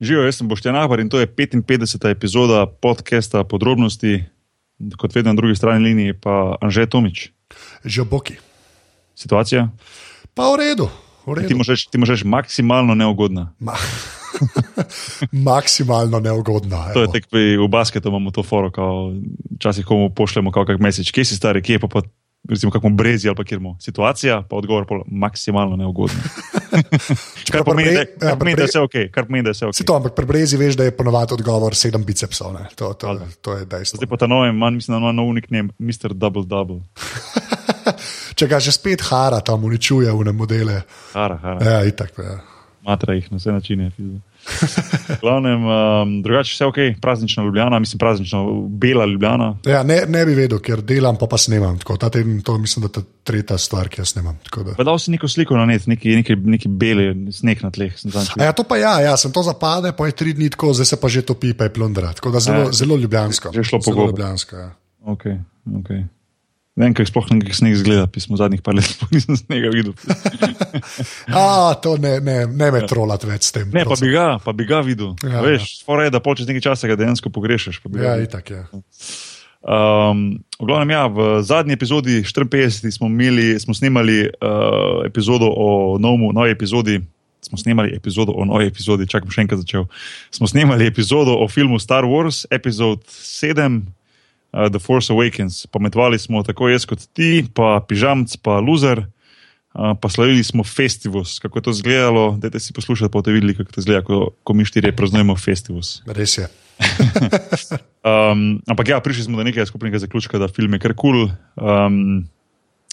Živijo, jaz sem Boštjan Ahbar in to je 55. epizoda podcasta Podrobnosti, kot vedno na drugi strani linije, pa Anže Tomič. Že boki. Situacija? Pa v redu. V redu. Ti možeš, ti možeš maksimalno neugodna. Ma maksimalno neugodna. To je pri- v basketu, imamo to foro, včasih komu pošljemo kakšen mesič, kje si stari, kje je pa, pa recimo kakšno brezi ali kjer mu. Situacija, pa odgovor pa maksimalno neugodna. kar pomeni, da, kar ja, pomeni, da je pre- vse ok. Kar pomeni, da je vse ok. Si to, ampak pri Brezi veš, da je ponovadi odgovor sedem bicepsov. ne. To, to, to je dejstvo. Zdaj pa ta novi, manj mislim, da ima nov nickname, Mr. Double Double. Če ga že spet hara tam uničuje v ne modele. Hara, hara. Ja, itak. Ja. matra jih na vse načine. pizda. Glavnem, um, drugače vse ok, praznična Ljubljana, mislim praznično bela Ljubljana. Ja, ne, ne bi vedel, ker delam, pa pa snemam. Tako, ta teden, to mislim, da je ta tretja stvar, ki jo snemam. dal si neko sliko na net, neki, neki, neki beli sneg na tleh. Ja, to pa ja, ja, sem to zapade, pa je tri dni tako, zdaj se pa že topi, pa je plundra. Tako da zelo, Ja. zelo ljubljansko. Že šlo po zelo gobu. ljubljansko. Ja. Okay, okay. Ne vem, kako sploh nekaj sneg zgleda, pismo zadnjih par let sploh nisem snega videl. A, to ne, ne, ne me trolat več s tem. Ne, pa prosim. bi ga, pa bi ga videl. Ja, Ja, Veš, ja. je, da pol čez nekaj časa ga dejansko pa ga Ja, itak je. Um, v glavnem, ja, v zadnji epizodi 54 smo, imeli, smo snemali uh, epizodo o novu, novi epizodi. Smo snemali epizodo o novi epizodi, čakam še enkrat začel. Smo snemali epizodo o filmu Star Wars, epizod 7, uh, The Force Awakens. Pametovali smo tako jaz kot ti, pa Pižamc, pa Loser, uh, pa slavili smo Festivus. Kako je to izgledalo, dajte si poslušati, pa boste videli, kako to izgleda, ko, ko mi štirje praznujemo Festivus. Res je. Um, ampak ja, prišli smo do nekega skupnega zaključka, da film je kar kul. Cool. Um,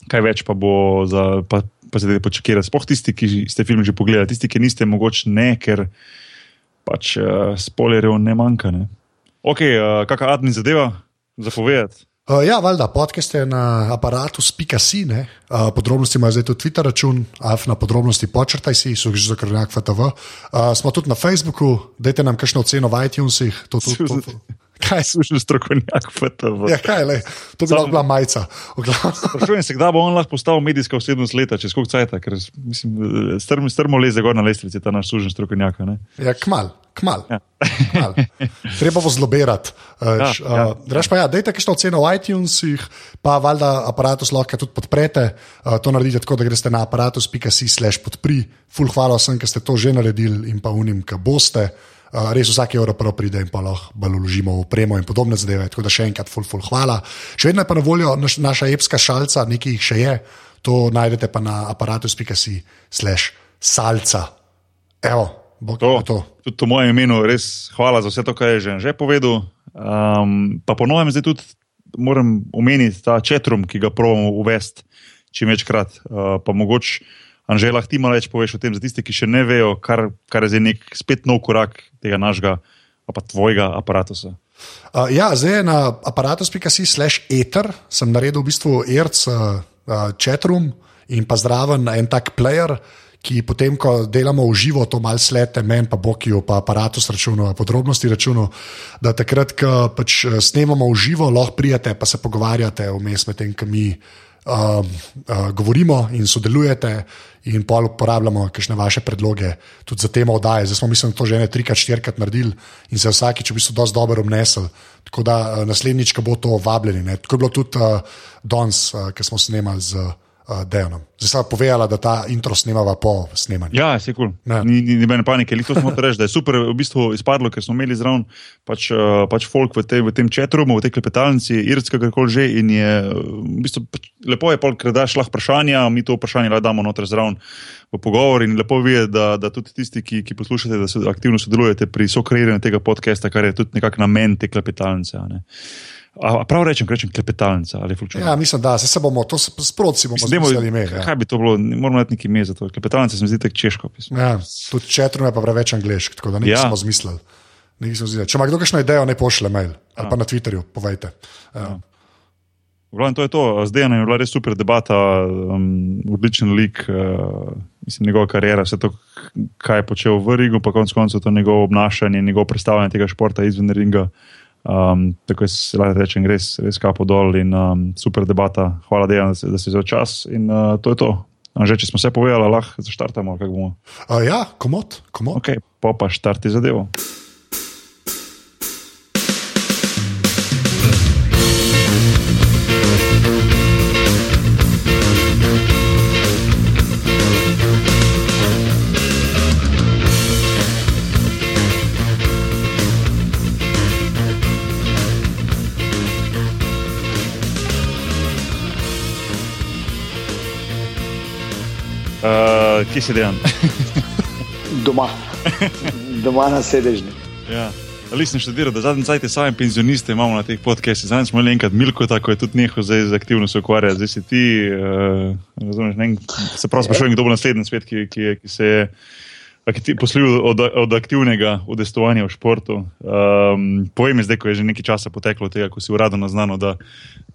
kaj več pa bo za, pa, pa se zdaj počakati. Sploh tisti, ki ste film že pogledali, tisti, ki niste, mogoče ne, ker pač uh, spoilerjev ne manjka. Ne? Ok, uh, kakšna admin zadeva za povedati? Uh, ja, valjda, podcast je na aparatu spika.si, uh, podrobnosti ima zdaj tudi Twitter račun, af na podrobnosti počrtaj si, so že zakrnjak FTV. Uh, smo tudi na Facebooku, dajte nam kakšno oceno v iTunesih. To, to, to, to. Kaj? Slušaj, strokovnjak FTV. Ja, kaj, lej, to bi lahko bila majica. Sprašujem se, kdaj bo on lahko postal medijska osebnost leta, čez koliko cajt, ker mislim, strmo, strmo leze gor na lestvici, ta naš sužen strokovnjak. ne? Ja, kmal, kmal. Ja. kmal. Treba bo zlobirati. Uh, Ja, ja, ja. Reš pa, ja, dajte kakšno oceno v iTunesih, pa valjda aparatus lahko tudi podprete. Uh, to naredite tako, da greste na aparatus.si slash podpri. Ful hvala vsem, ki ste to že naredili in pa unim, ki boste. Uh, res vsake evro prav pride in pa lahko bolj vložimo v opremo in podobne zadeve. Tako da še enkrat, ful, ful, hvala. Še vedno je pa na voljo naš, naša epska šalca, nekaj jih še je, to najdete pa na aparatus.si slash salca. Evo, bo To, to. tudi v mojem imenu res hvala za vse to, kar je že, že povedal. Um, pa po novem zdaj tudi moram omeniti ta četrum, ki ga pravimo uvesti čim večkrat. Uh, pa mogoče, Anžela, ti malo več poveš o tem, za tiste, ki še ne vejo, kar, kar je zdaj nek spet nov korak tega našega, pa tvojega aparata. Uh, ja, zdaj na aparatus.si slash ether, sem naredil v bistvu ERC uh, uh, chatroom in pa zraven en tak player, ki potem, ko delamo v živo, to mal slete meni, pa Bokiju, pa aparatus računu, podrobnosti računu, da takrat, ko pač eh, snemamo v živo, lahko prijete pa se pogovarjate vmes med tem, ko mi. Um, uh, govorimo in sodelujete, in pol uporabljamo kakšne vaše predloge tudi za temo oddaje. Zdaj smo, mislim, to že ne trikrat, štirikrat naredili in se vsakič v bistvu dosti dobro obnesel. Tako da uh, naslednjič, ko bo to vabljeni. Ne. Tako je bilo tudi uh, danes, uh, ki smo snemali z uh, Dejonom. Zdaj sem povedala, da ta intro snemava po snemanju. Ja, se kul. Ja. Ni, ni nobene panike, li to smo reči, da je super v bistvu izpadlo, ker smo imeli zraven pač, uh, pač folk v, te, v tem četrumu, v tej klepetalnici, irska, karkoli že. In je uh, v bistvu pač, lepo je, ker daš lahko vprašanja, mi to vprašanje lahko damo noter zraven v pogovor. In lepo je, da, da tudi tisti, ki, ki poslušate, da se aktivno sodelujete pri sokreiranju tega podcasta, kar je tudi nekako namen te klepetalnice. ne. A, prav rečem, rečem klepetalnica ali fulčujem. Ja, mislim, da se, se bomo to sproti bomo zmislili ime. Ja. Kaj bi to bilo, moramo imeti neki ime za to. Klepetalnica se mi zdi tako češko. pismo. Ja, tudi četrum je pa preveč angliški, tako da nekaj Ja. ja. smo zmislili. Če ima kdo kakšno idejo, ne pošle mail ali pa na Twitterju, povejte. Ja. V glavnem, to je to. Zdaj je bila res super debata, um, odličen lik, uh, mislim, njegova karijera, vse to, kaj je počel v ringu, pa konec koncev to njegovo obnašanje, njegovo predstavljanje tega športa izven ringa. Um, tako jaz lahko rečem, res, res kapo dol in um, super debata. Hvala, Dejan, da si, da si vzel čas in uh, to je to. A Že če smo vse povedali, lahko zaštartamo. kako bomo. Uh, ja, komod, komod. Okay. pa pa štarti zadevo. Uh, kje si dejan? Doma, doma na sedežni. Ja. Ali sem študiral, da zadnji cajt sami penzioniste imamo na teh podcastih. Zadnji smo imeli enkrat Milko, tako je tudi nehal zdaj z aktivno se ukvarjati. Zdaj si ti, uh, razumeš, ne, se prav sprašujem, kdo bo naslednji svet, ki, ki, ki se je akti, poslil od, od aktivnega udestovanja v športu. Um, povej mi zdaj, ko je že nekaj časa poteklo tega, ko si uradno naznano, da,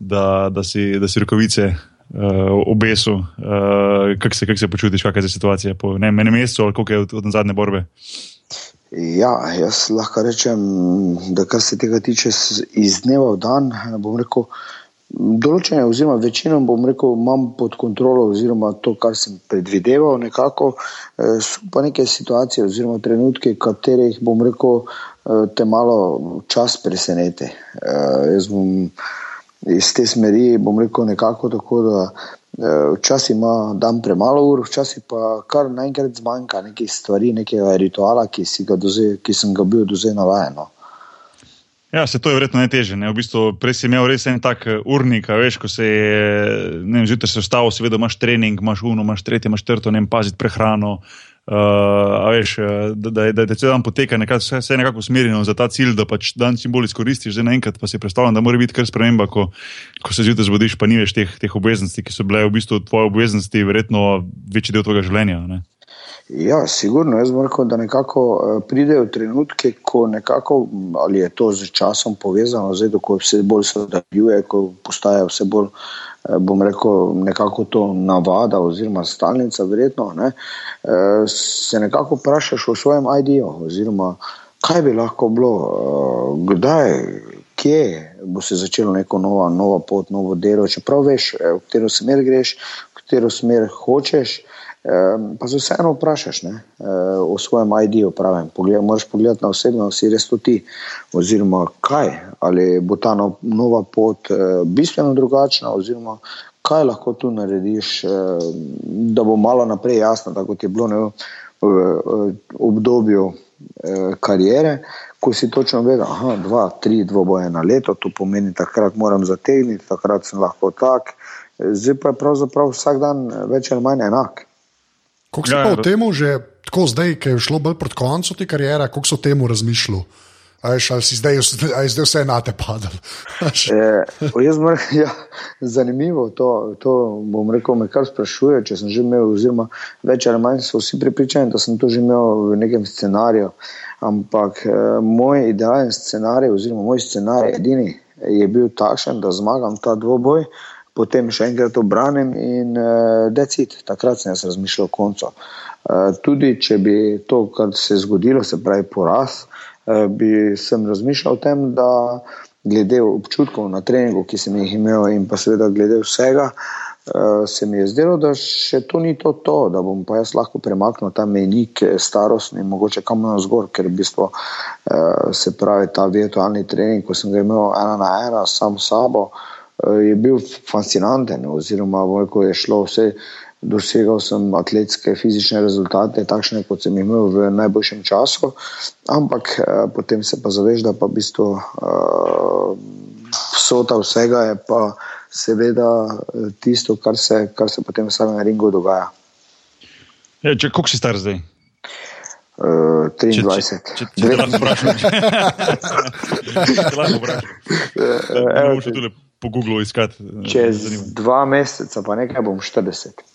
da, da, si, da si rokovice uh, obesu. Uh, kako se, kak se počutiš, kakšna je situacija po ne, enem mesecu ali koliko je od, od zadnje borbe? Ja, jaz lahko rečem, da kar se tega tiče, iz dneva v dan, bom rekel, določene, oziroma večino, bom rekel, imam pod kontrolo, oziroma to, kar sem predvideval, nekako eh, so pa neke situacije, oziroma trenutke, katerih bom rekel, te malo čas presenete. Jaz bom iz te smeri, bom rekel, nekako tako, da eh, včasih ima dan premalo ur, včasih pa kar naenkrat zmanjka nekaj stvari, nekega rituala, ki, doze, ki sem ga bil dozej navajen. No. Ja, se to je verjetno najtežje. V bistvu, prej si imel res en tak eh, urnik, veš, ko se je zjutraj sestavil, seveda imaš trening, imaš uno, imaš tretje, imaš četrto, ne paziti prehrano. Uh, veš, da, da, da, da cel dan poteka, nekaj, vse, vse je nekako usmerjeno za ta cilj, da pač dan čim bolj izkoristiš. Zdaj naenkrat pa si predstavljam, da mora biti kar sprememba, ko, ko se zjutraj zbudiš, pa ni več teh, teh obveznosti, ki so bile v bistvu tvoje obveznosti, verjetno večji del tvojega življenja. Ne? Ja, sigurno. Jaz moram reči, da nekako pridejo trenutke, ko nekako, ali je to z časom povezano, zdaj, ko vse bolj se nadaljuje, ko postaje vse bolj bom rekel, nekako to navada oziroma stalnica, verjetno, ne, eh, se nekako vprašaš o svojem ID-ju, oziroma kaj bi lahko bilo, eh, kdaj, kje bo se začelo neko novo, novo pot, novo delo, čeprav veš, eh, v katero smer greš, v katero smer hočeš. Pa se vseeno vprašaš ne, o svojem ID-ju, pravim. Pogled, moraš pogledati na osebno, si res to ti, oziroma kaj, ali bo ta no, nova pot bistveno drugačna, oziroma kaj lahko tu narediš, da bo malo naprej jasno, tako kot je bilo ne, v obdobju karijere, ko si točno vedel, da je dva, tri dvoboje na leto, to pomeni, takrat moram zategniti, takrat sem lahko tak. Zdaj pa je pravzaprav vsak dan več ali manj enak. Kako si ja, pa v tem že tako zdaj, ki je šlo bolj proti koncu te karijere, kako so o tem razmišljali? Ali si zdaj, ali zdaj vse na te padal? ja, zanimivo to, to bom rekel, me kar sprašuje, če sem že imel, oziroma več ali manj so vsi pripričani, da sem to že imel v nekem scenariju. Ampak eh, moj idealen scenarij, oziroma moj scenarij edini, je bil takšen, da zmagam ta dvoboj potem še enkrat obranem in uh, decid. Takrat sem jaz razmišljal o koncu. Uh, tudi če bi to, kar se je zgodilo, se pravi poraz, uh, bi sem razmišljal o tem, da glede občutkov na treningu, ki sem jih imel, in pa seveda glede vsega, uh, se mi je zdelo, da še to ni to, to da bom pa jaz lahko premaknil ta menik starostni, mogoče kam na zgor, ker v bistvu uh, se pravi ta virtualni trening, ko sem ga imel ena na ena, sam s sabo. Eh, je bil fascinanten, oziroma ko je šlo vse, dosegal sem atletske, fizične rezultate, takšne kot sem imel v najboljšem času, ampak eh, potem se pa zaveš, da pa v bistvu uh, vsota vsega je pa seveda tisto, kar se, kar se potem v samem ringu dogaja. Ja, če, koliko si star zdaj? Uh, 23. Če, če, če, če lahko vprašam, če lahko vprašam po Googlu iskati. Eh, Čez dva meseca, pa nekaj bom 40.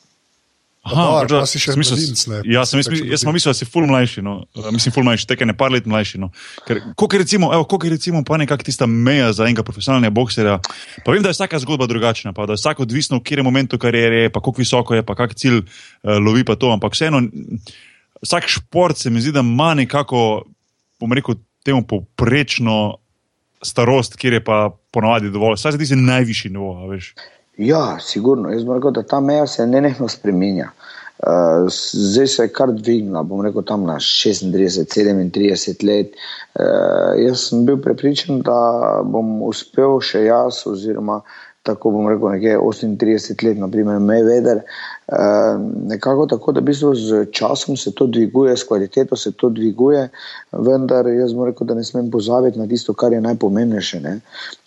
Aha, pa si še mislil, ja, sem mislil, jaz sem mislil, da si ful mlajši, no. Eh, mislim, ful mlajši, tekaj ne par let mlajši. No. Ker, koliko je recimo, evo, koliko je recimo pa nekak tista meja za enega profesionalnega bokserja, pa vem, da je vsaka zgodba drugačna, pa da je vsak odvisno, v katerem momentu karijere je, pa koliko visoko je, pa kak cilj uh, lovi pa to, ampak vseeno, vsak šport se mi zdi, da ima nekako, bom rekel, temu poprečno starost, kjer je pa ponovadi dovolj, saj se zdi najvišji nivo. Ja, sigurno. Jaz moram reči, da ta meja se ne nekno spremenja. Uh, zdaj se je kar dvignila, bom rekel, tam na 36, 37 let. Uh, jaz sem bil prepričan, da bom uspel še jaz, oziroma tako bom rekel, nekje 38 let, naprimer, me veder. Uh, nekako tako, da v bistvu z časom se to dviguje, s kvaliteto se to dviguje, vendar jaz bom rekel, da ne smem pozabiti na tisto, kar je najpomembnejše. Ne?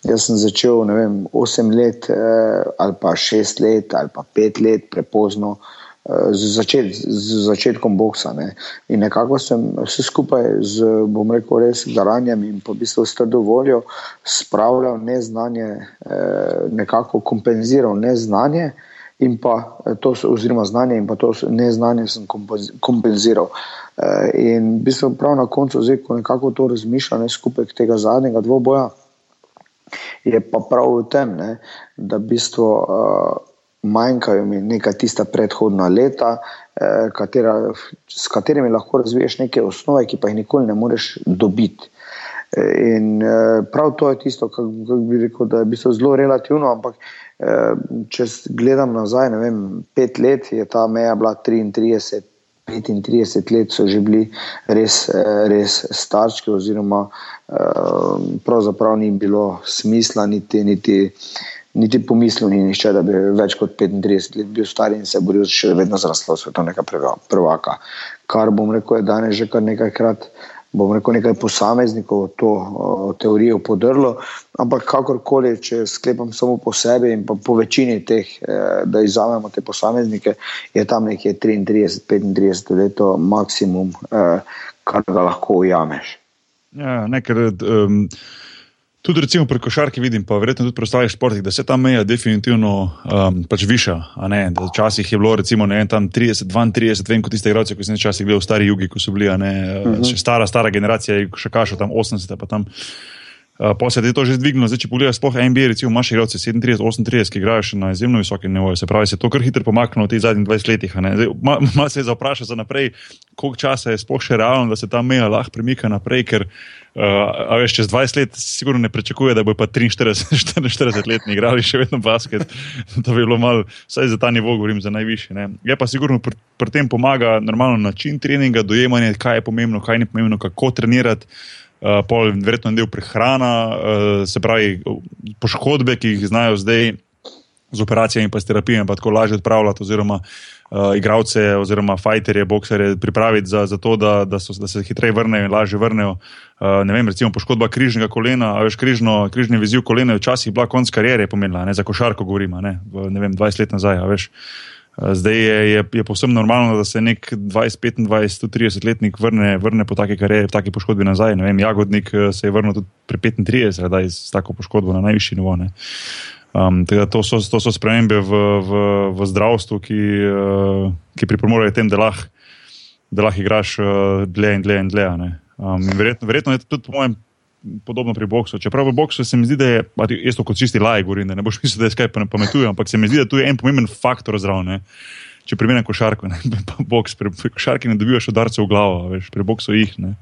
Jaz sem začel, ne vem, 8 let uh, ali pa 6 let ali pa 5 let prepozno z, začet, z začetkom boksa. Ne. In nekako sem vse skupaj z, bom rekel, res garanjem in v bistvu s trdo voljo spravljal neznanje, eh, nekako kompenziral neznanje. In pa to, oziroma znanje, in pa to neznanje sem kompenziral. Eh, in v bistvu prav na koncu, zdaj, ko nekako to razmišljam, ne, skupaj tega zadnjega dvoboja, je pa prav v tem, ne, da v bistvu uh, manjkajo mi neka tista predhodna leta, eh, katera, s katerimi lahko razviješ neke osnove, ki pa jih nikoli ne moreš dobiti. Eh, in eh, prav to je tisto, kar bi rekel, da je bilo zelo relativno, ampak eh, če gledam nazaj, ne vem, pet let je ta meja bila 33. 35 let so že bili res, eh, res starčki, oziroma eh, pravzaprav ni bilo smisla, niti, niti niti pomislil ni nišče, da bi več kot 35 let bil star in se boril še vedno za naslov svetovnega prvaka. Kar bom rekel, je danes že kar nekajkrat. Bom rekel, nekaj posameznikov to o, teorijo podrlo, ampak kakorkoli, če sklepam samo po sebi in po večini teh, eh, da izvzamemo te posameznike, je tam nekje 33-35 let, maksimum, eh, kar ga lahko ujameš. Ja, nekaj. Um... Tudi recimo pri košarki vidim, pa verjetno tudi pri ostalih športih, da se ta meja definitivno um, pač viša. Včasih je bilo recimo ne, 30, 32, vem kot tiste igralce, ki sem včasih gledal v stari jugi, ko so bili, ne, uh mhm. -huh. stara, stara generacija, še kašo tam 80, pa tam. Uh, Posebej je to že dvignilo, zdaj če pogledaš, sploh NBA, recimo, imaš igralce 37, 38, ki igrajo še na izjemno visokem nivoju, se pravi, se je to kar hitro pomaknilo v teh zadnjih 20 letih. Malo ma se je zaprašal za naprej, koliko časa je sploh še realno, da se ta meja lahko premika naprej, ker Uh, veš, čez 20 let sigurno ne pričakuje, da bo pa 43, 44 let igrali še vedno basket. to bi bilo malo, vsaj za ta nivo, govorim za najvišji. Ne. Je pa sigurno pri, pri tem pomaga normalno način treninga, dojemanje, kaj je pomembno, kaj ni pomembno, kako trenirati. Uh, pol, verjetno del prehrana, uh, se pravi, poškodbe, ki jih znajo zdaj z operacijami in s terapijami, tako lažje odpravljati. Oziroma, uh, uh, igralce oziroma fajterje, bokserje pripraviti za, za to, da, da, so, da se hitreje vrnejo in lažje vrnejo. Uh, ne vem, recimo poškodba križnega kolena, a veš, križno, križni viziv kolena je včasih bila konc karijere pomenila, ne za košarko govorimo, ne, ne vem, 20 let nazaj, veš. Zdaj je, je, je povsem normalno, da se nek 20, 25, 30 letnik vrne, vrne po taki karieri, v taki poškodbi nazaj. Vem, Jagodnik se je vrnil tudi pri 35, da je s tako poškodbo na najvišji nivo. Uh, Um, to, so, to so spremembe v, v, v zdravstvu, ki, uh, ki pripomorejo tem, da lahko lah igraš uh, dlje in dlje in dlje. Um, in verjetno, verjetno je tudi po mojem podobno pri boksu. Čeprav v boksu se mi zdi, da je, jaz to kot čisti laj govorim, ne boš mislil, da je skaj pametujem, ampak se mi zdi, da tu je en pomemben faktor zraven. Če primerjam košarko, ne, boks, pri, pri košarki ne dobivaš udarcev v glavo, veš, pri boksu jih. Ne.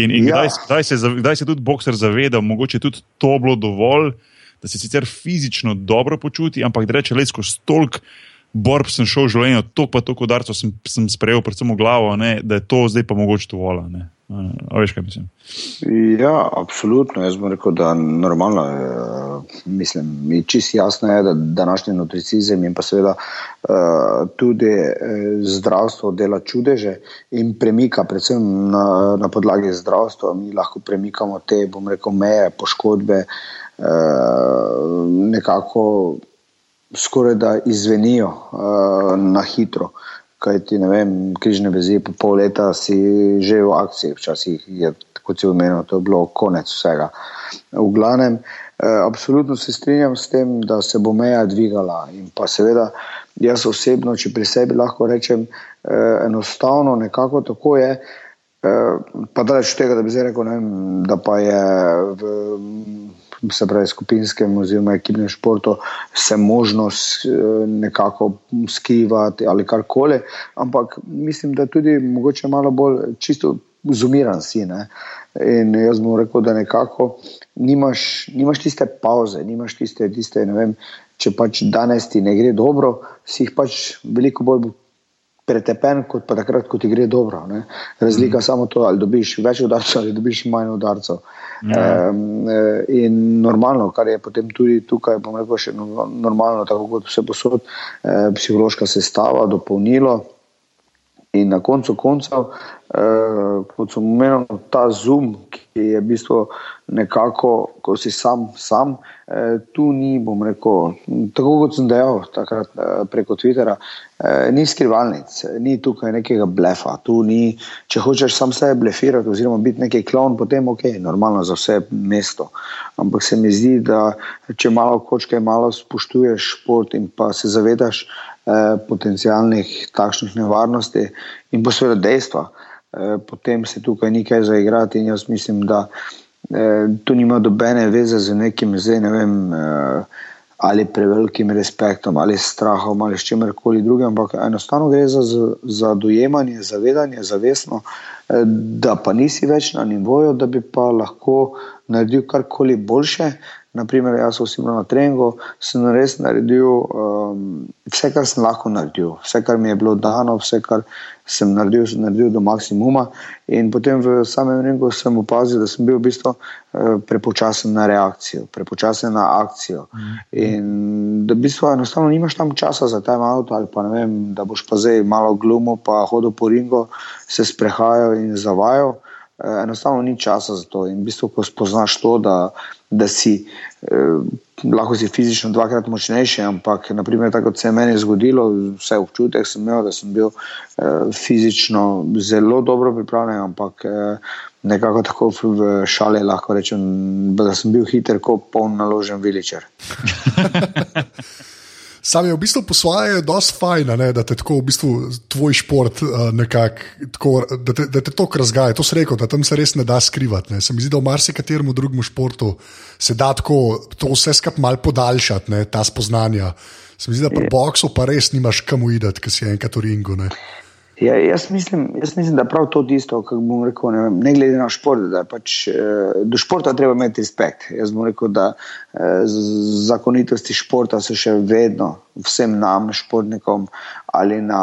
In, in ja. kdaj, kdaj, se, kdaj se tudi bokser zaveda, mogoče tudi to bilo dovolj, da se sicer fizično dobro počuti, ampak da reče, le skozi toliko borb sem šel v življenju, toliko pa toliko udarcev sem, sem sprejel, predvsem v glavo, ne, da je to zdaj pa mogoče to vola. A veš, kaj mislim? Ja, absolutno. Jaz bom rekel, da normalno, eh, mislim, mi čisto jasno je, da današnji nutricizem in pa seveda uh, tudi eh, zdravstvo dela čudeže in premika, predvsem na, na podlagi zdravstva, mi lahko premikamo te, bom rekel, meje, poškodbe. Eh, nekako skoraj da izvenijo uh, na hitro. Kaj ti ne vem, križne vezi, po pol leta si že v akciji, včasih je, kot si omenil, to je bilo konec vsega. V glavnem, eh, absolutno se strinjam s tem, da se bo meja dvigala in pa seveda jaz osebno, če pri sebi lahko rečem, eh, enostavno nekako tako je, eh, pa daleč tega, da bi zdaj rekel, vem, da pa je v se pravi, skupinskem oziroma ekipnem športu, se možnost eh, nekako skrivati ali karkoli. Ampak mislim, da tudi mogoče malo bolj čisto zumiran si. Ne? In jaz bom rekel, da nekako nimaš, nimaš tiste pauze, nimaš tiste, tiste ne vem, če pač danes ti ne gre dobro, si jih pač veliko bolj pretepen, kot pa takrat, ko ti gre dobro. Ne? Razlika je mm. samo to, ali dobiš več udarcev ali dobiš manj udarcev. Mm. E, in normalno, kar je potem tudi tukaj, bom rekel, še normalno, tako kot vse posod, e, psihološka sestava, dopolnilo. In na koncu koncev, eh, kot sem omenil, ta zoom, ki je v bistvu nekako, ko si sam, sam eh, tu ni, bom rekel, tako kot sem dejal takrat eh, preko Twittera, eh, ni skrivalnic, ni tukaj nekega blefa, tu ni, če hočeš sam sebe blefirati oziroma biti neki klon, potem ok, normalno za vse mesto. Ampak se mi zdi, da če malo kočke, malo spoštuješ šport in pa se zavedaš, Eh, potencijalnih takšnih nevarnosti in pa seveda dejstva. Eh, potem se tukaj ni kaj zaigrati in jaz mislim, da eh, to nima dobene veze z nekim, zdaj ne vem, ali prevelikim respektom, ali strahom, ali s čimerkoli drugim, ampak enostavno gre za, za dojemanje, zavedanje, zavestno, da pa nisi več na nivoju, da bi pa lahko naredil karkoli boljše, Naprimer, jaz osebno na treningu sem res naredil um, vse, kar sem lahko naredil, vse, kar mi je bilo dano, vse, kar sem naredil, sem naredil do maksimuma. In potem v samem treningu sem opazil, da sem bil v bistvu uh, prepočasen na reakcijo, prepočasen na akcijo. In da v bistvu enostavno nimaš tam časa za ta avto ali pa ne vem, da boš pa zdaj malo glumo, pa hodil po ringu, se sprehajal in zavajal. Uh, enostavno ni časa za to. In v bistvu, ko spoznaš to, da da si eh, lahko si fizično dvakrat močnejši, ampak naprimer, tako kot se je meni zgodilo, vse občutek sem imel, da sem bil eh, fizično zelo dobro pripravljen, ampak eh, nekako tako v šali lahko rečem, da sem bil hiter kot poln naložen viličer. Sam je v bistvu po svoje dosti fajn, ne, da te tako v bistvu tvoj šport uh, nekako, da, da te to razgaja. To se reko, da tam se res ne da skrivati. Ne. Se mi zdi, da v marsikaterem drugem športu se da tako to vse skupaj mal podaljšati, ne, ta spoznanja. Se mi zdi, da pri boksu pa res nimaš kam uidati, ker si enkrat v ringu. Ne. Ja, jaz, mislim, jaz mislim, da prav to isto, kako bom rekel, ne, vem, ne glede na šport, da pač, eh, do športa treba imeti respekt. Jaz bom rekel, da eh, zakonitosti športa so še vedno vsem nam, športnikom, ali na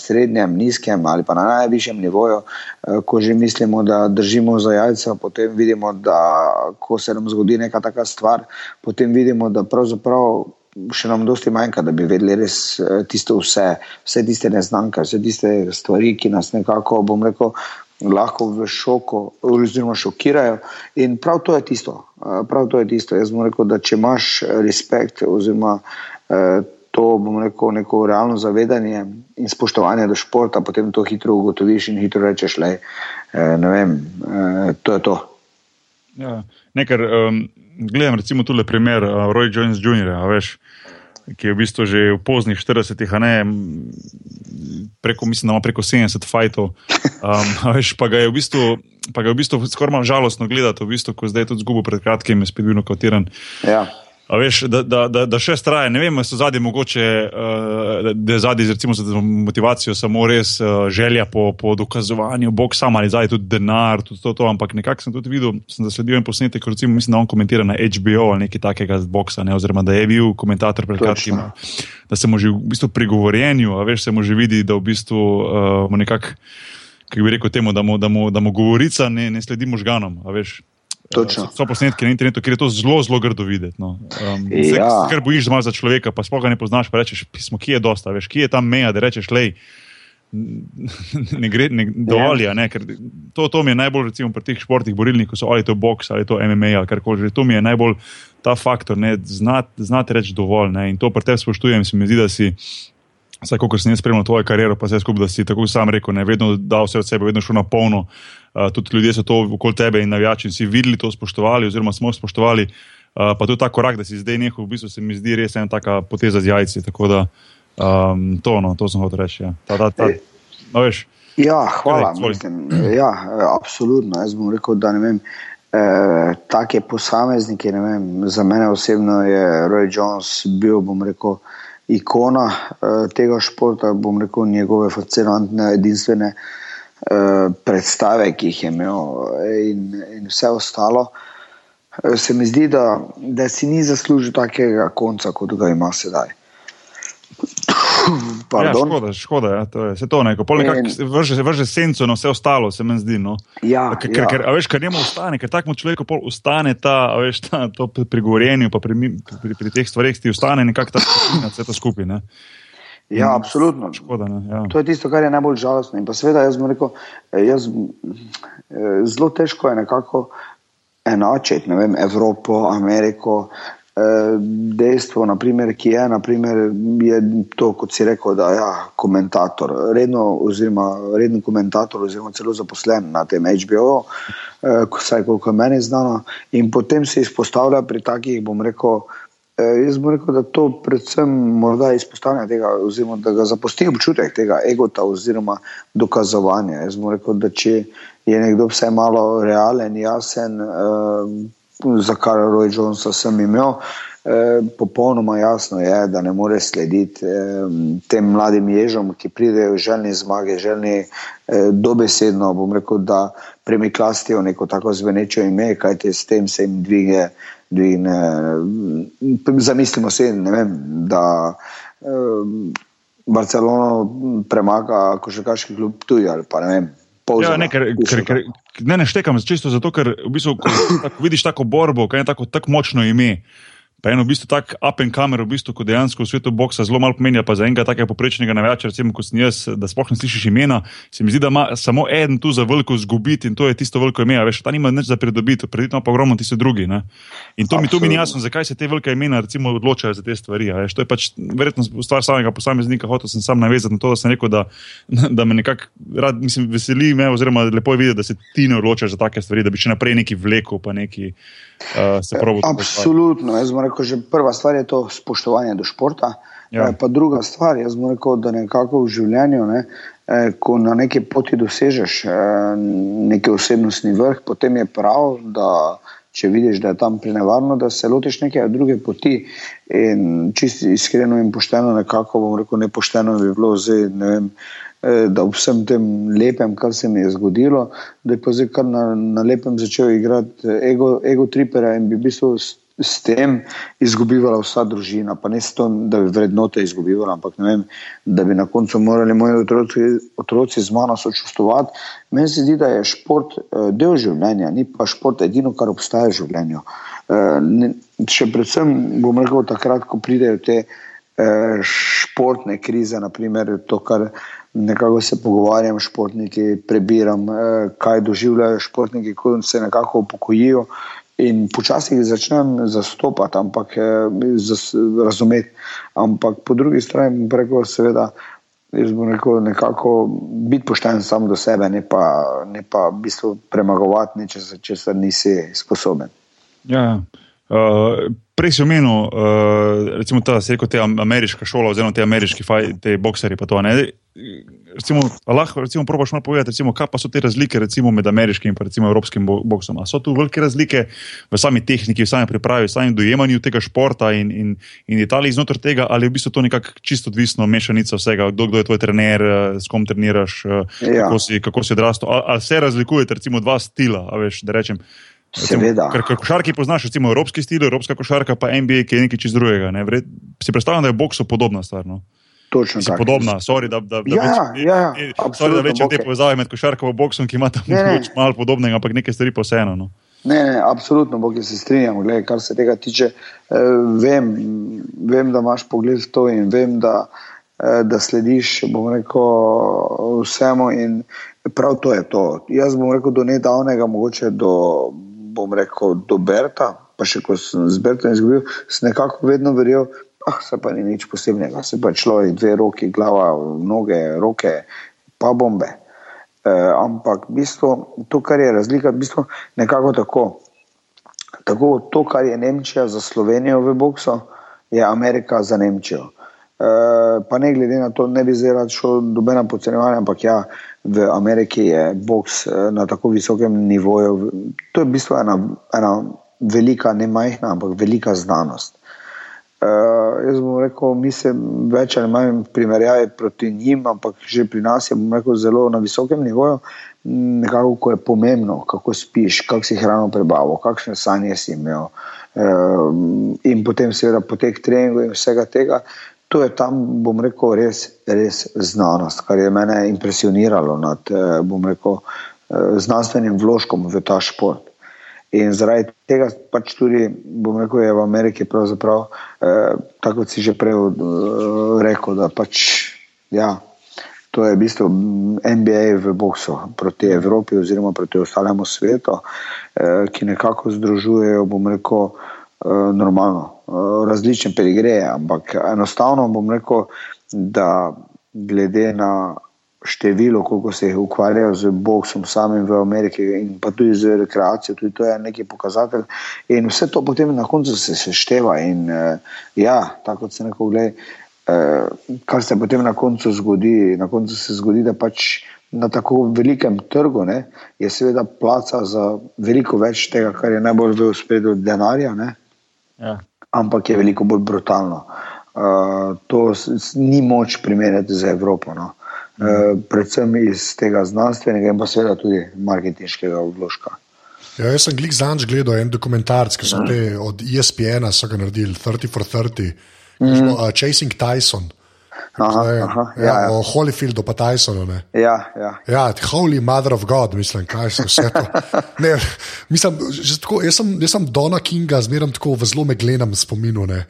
srednjem, nizkem, ali pa na najvišjem nivoju. Eh, ko že mislimo, da držimo za jajca, potem vidimo, da ko se nam zgodi neka taka stvar, potem vidimo, da pravzaprav še nam dosti manjka, da bi vedeli res eh, tisto vse, vse tiste neznanke, vse tiste stvari, ki nas nekako, bom rekel, lahko v šoku oziroma šokirajo. In prav to je tisto. Eh, prav to je tisto. Jaz bom rekel, da če imaš respekt oziroma eh, to, bom rekel, neko realno zavedanje in spoštovanje do športa, potem to hitro ugotoviš in hitro rečeš, le, ne vem, to je to. Ja, nekaj, um, gledam recimo tole primer uh, Roy Jones Jr., veš, ki je v bistvu že v poznih 40-ih, preko, mislim, da ima preko 70 fajtov. Um, veš, pa ga je v bistvu, pa ga je v bistvu skoraj žalostno gledati, v bistvu, ko zdaj tudi zgubo pred kratkim, je spet bil nokotiran. Ja. Veš, da, da, da, da še straje, ne vem, so zadnji mogoče, uh, da je zadnji recimo, za motivacijo samo res uh, želja po, po dokazovanju, bog sam ali zadnji tudi denar, tudi to, to. ampak nekako sem tudi videl, sem zasledil en posnetek, recimo, mislim, da on komentira na HBO ali nekaj takega z boksa, ne, oziroma da je bil komentator pred kratkim, da se mu že v bistvu pri govorjenju, a veš, se mu že vidi, da v bistvu uh, nekako, kako bi rekel temu, da mu, da mu, da mu govorica ne, ne sledi možganom, a veš. Točno. So posnetki na internetu, ker je to zelo, zelo grdo videti. No. Um, ja. Ker bojiš za človeka, pa spoga ne poznaš, pa rečeš, pismo, ki je dosta, veš, ki je tam meja, da rečeš, lej. Ne gre ne, dovolj, ja. ne, ker to, to mi je najbolj, recimo, pri teh športih, borilnih, ko so ali to boks ali to MMA ali karkoli. To mi je najbolj ta faktor, da znate znat reči dovolj. Ne, in to pri tebi spoštujem, se mi zdi, da si, vsaj ko sem jaz spremljal tvojo kariero, pa vse skupaj, da si tako sam rekel, ne, vedno dal vse od sebe, vedno šel na polno. Uh, tudi ljudje so to okoli tebe in navijači in si videli to spoštovali, oziroma smo spoštovali. Uh, pa tudi ta korak, da si zdaj nehal, v bistvu se mi zdi res ena taka poteza z jajci. Tako da um, to, no, to sem hotel reči. Ja. Ta, ta, ta, no, veš, ja, hvala. Kaj, mislim, ja, absolutno. Jaz bom rekel, da ne vem. Eh, take posameznike, vem, za mene osebno je Roy Jones bil, bom rekel, ikona eh, tega športa, bom rekel, njegove fascinantne, edinstvene Eh, predstave, ki jih je imel, in, in vse ostalo. Se mi zdi, da, da si ni zaslužil takega konca, kot ga ima sedaj. Ja, škoda, škoda ja, to je to. Vrže, vrže senco na vse ostalo, se mi zdi. No. Ja, ker, ja. ker, veš, kar njemu ostane, ker takmo človeku ostane ta, veš, ta, pri govorjenju, pa pri, pri, pri teh stvareh ti ostane nekako ta skupina, vse to skupaj. Ne. Ja, absolutno. Škoda, ja. To je tisto, kar je najbolj žalostno. In pa seveda, jaz bom rekel, eh, jaz, eh, zelo težko je nekako enačiti ne vem, Evropo, Ameriko, Eh, dejstvo, naprimer, ki je, naprimer, je to, kot si rekel, da je ja, komentator, redno, oziroma redni komentator, oziroma celo zaposlen na tem HBO, vsaj koliko meni znano, in potem se izpostavlja pri takih, bom rekel. Eh, jaz bom rekel, da to predvsem morda izpostavlja tega, oziroma da ga zapusti občutek tega egota oziroma dokazovanja. Jaz bom rekel, da če je nekdo vse malo realen, jasen, za kar Roy Jonesa sem imel. E, popolnoma jasno je, da ne more slediti e, tem mladim ježom, ki pridejo želni zmage, želni e, dobesedno, bom rekel, da premiklastijo neko tako zvenečo ime, kajte s tem se jim dvigne, dvigne zamislimo se, ne vem, da e, Barcelono premaga košarkaški klub tuj ali pa ne vem, Ja, ne, ker, ker, ker, ne, ne štekam, čisto zato, ker v bistvu, ko, tako, vidiš tako borbo, kaj je tako, tako močno ime. Pa eno v bistvu tak up and camera, v bistvu, ko dejansko v svetu boksa zelo malo pomeni, pa za enega takega poprečnega navijača, recimo kot sem jaz, da sploh ne slišiš imena, se mi zdi, da ima samo en tu za veliko zgubiti in to je tisto veliko ime, veš, ta nima nič za pridobiti, predvsem pa ogromno tisti drugi. Ne? In to mi, to mi ni jasno, zakaj se te velike imena recimo odločajo za te stvari. Veš, to je pač verjetno stvar samega posameznika, hotel sem sam navezati na to, da sem rekel, da, da me nekako rad, mislim, veseli me, oziroma lepo je videti, da se ti ne odločaš za take stvari, da bi še naprej neki vlekel, pa neki uh, se pravi. Absolutno, jaz moram rekel, že prva stvar je to spoštovanje do športa. Ja. Eh, pa druga stvar, jaz moram reči, da nekako v življenju, ne, eh, ko na neki poti dosežeš eh, neki osebnostni vrh, potem je prav, da če vidiš, da je tam prenevarno, da se lotiš neke druge poti. In čisto iskreno in pošteno, nekako bom rekel, nepošteno bi bilo zdaj, ne vem. Da vsem tem lepem, kar se mi je zgodilo, da je pa zdaj kar na, na lepem začel igrati ego, ego tripera in bi v bistvu s tem izgubila vsa družina, pa ne s tem, da bi vrednote izgubila, ampak vem, da bi na koncu morali moji otroci, otroci z mano sočustovati. Meni se zdi, da je šport uh, del življenja, ni pa šport edino, kar obstaja v življenju. Še predvsem bom rekel, takrat, ko pridejo te športne krize, naprimer to, kar. Nekako se pogovarjam s športniki, prebiram, eh, kaj doživljajo športniki, ko se nekako upokojijo. Eh, in počasi jih začnem zastopati, ampak zas, razumeti. Ampak po drugi strani rekel, seveda, jaz bom rekel, nekako biti pošten sam do sebe, ne pa, ne pa v bistvu premagovati nečesa, česar nisi sposoben. Ja. Uh, prej si omenil, uh, recimo, ta, rekel, te ameriška šola, oziroma te ameriški faj, te to, recimo, lahko recimo, probaš malo povedati, recimo, kaj pa so te razlike recimo, med ameriškim in evropskim boksom. A so tu velike razlike v sami tehniki, v sami pripravi, v samem dojemanju tega športa in, in, in Italiji znotraj tega, ali je v bistvu to nekako čisto odvisno, mešanica vsega, kdo, kdo je tvoj trener, s kom treniraš, ja. kako, si, kako si odrastel. Ali, ali se razlikujete, recimo, dva stila, veš, da rečem. Seveda. Ker košarki poznaš, recimo, evropski stil, evropska košarka, pa NBA, ki je nekaj čist drugega. Ne? Si predstavljam, da je bokso podobna stvar. No? Točno tako. Podobna, sorry, da, da, da, ja, več, ja, sorry, da večje te povezave med košarko in boksom, ki ima tam malo podobnega, ampak nekaj stvari pa vseeno. No. Ne, ne, absolutno, bog se strinjam. Glede, kar se tega tiče, eh, vem, vem, da imaš pogled v to in vem, da, eh, da slediš rekel, vsemu. Prav to je to. Jaz bom rekel do nedavnega, mogoče do, rekel, do Berta, pa še ko sem z Bertom izgubil, sem nekako vedno verjel, ah, se pa ni nič posebnega, se pa človek dve roki, glava, noge, roke, pa bombe. E, ampak bistvo, to, kar je razlika, bistvo nekako tako. Tako to, kar je Nemčija za Slovenijo v boksu, je Amerika za Nemčijo. E, pa ne glede na to, ne bi zdaj rad šel dobena podcenjevanja, ampak ja, v Ameriki je boks e, na tako visokem nivoju. To je v bistvu ena, ena velika, ne majhna, ampak velika znanost. Uh, jaz bom rekel, mi se več ali manj primerjali proti njim, ampak že pri nas je rekel, zelo na visokem nivoju. Nekako, ko je pomembno, kako spiš, kako si hrano prebavil, kakšne sanje si imel. Uh, in potem, seveda, potek treningov in vsega tega. to je tam, bom rekel, res, res znanost, kar je mene impresioniralo nad, bom rekel, znanstvenim vložkom v ta šport. In zaradi tega pač tudi, bom rekel, je v Ameriki pravzaprav, eh, tako kot si že prej eh, rekel, da pač, ja, to je v bistvu NBA v boksu proti Evropi oziroma proti ostalemu svetu, eh, ki nekako združujejo, bom rekel, eh, normalno, eh, različne pedigreje, ampak enostavno bom rekel, da glede na število, koliko se jih ukvarjajo z boksom samim v Ameriki in pa tudi z rekreacijo, tudi to je neki pokazatelj. In vse to potem na koncu se sešteva in uh, ja, tako se neko gleda, uh, kar se potem na koncu zgodi, na koncu se zgodi, da pač na tako velikem trgu ne, je seveda placa za veliko več tega, kar je najbolj v spredju denarja, ja. ampak je veliko bolj brutalno. Uh, to ni moč primerjati z Evropo. No. Eh, predvsem iz tega znanstvenega in pa seveda tudi marketinškega vložka. Ja, jaz sem glik zanj gledal en dokumentarc, ki so te od ESPN-a naredili, 30 for 30, mm -hmm. uh, Chasing Tyson. Aha, je, aha, ja, ja, ja. O Holyfieldu pa Tysonu. Ne. Ja, ja. ja, Holy Mother of God, mislim, kaj se vse to. Ne, mislim, tako, jaz, sem, jaz sem Dona Kinga zmeraj tako v zelo meglenem spominu. Ne.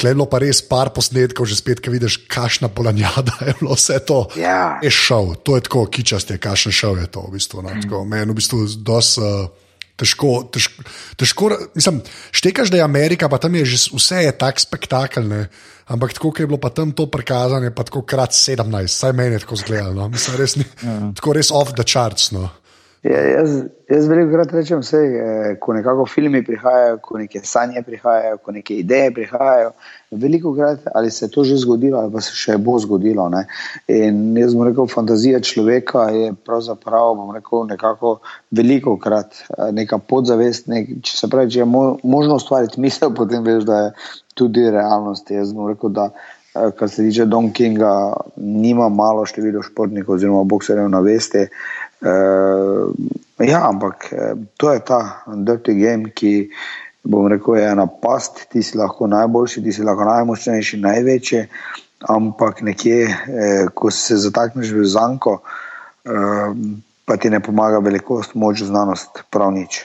Klejlo pa res par posnetkov, že spet, ki vidiš, kašna polanjada je bilo vse to. Ja. Je šel, to je tako kičaste, kašen šel je to. V bistvu, no, tako, meni v bistvu dos. Uh, Težko, težko, težko mislim, štekaš, da je Amerika, pa tam je že vse je tako spektakularno, ampak tako je bilo pa tam to prikazano, pa tako krat 17, saj meni je tako zgledalo. No? Mislim, res ni, ja. tako res off the charts. No? Ja, jaz, jaz veliko krat rečem, vse, eh, ko nekako filmi prihajajo, ko neke sanje prihajajo, ko neke ideje prihajajo. Veliko krat ali se je to že zgodilo, ali pa se še bo zgodilo. Ne? In jaz bom rekel, fantazija človeka je pravzaprav, bom rekel, nekako veliko krat eh, neka podzavest. Nek, če se pravi, če je mo, možno ustvariti misel, potem veš, da je tudi realnost. Jaz bom rekel, da. Eh, kar se tiče Don Kinga, nima malo število športnikov, oziroma bokserjev na vesti. Uh, Uh, ja, ampak eh, to je ta dirty game, ki bom rekel, je ena past, ti si lahko najboljši, ti si lahko najmočnejši, največji, ampak nekje, eh, ko se zatakneš v zanko, eh, pa ti ne pomaga velikost, moč, znanost, prav nič.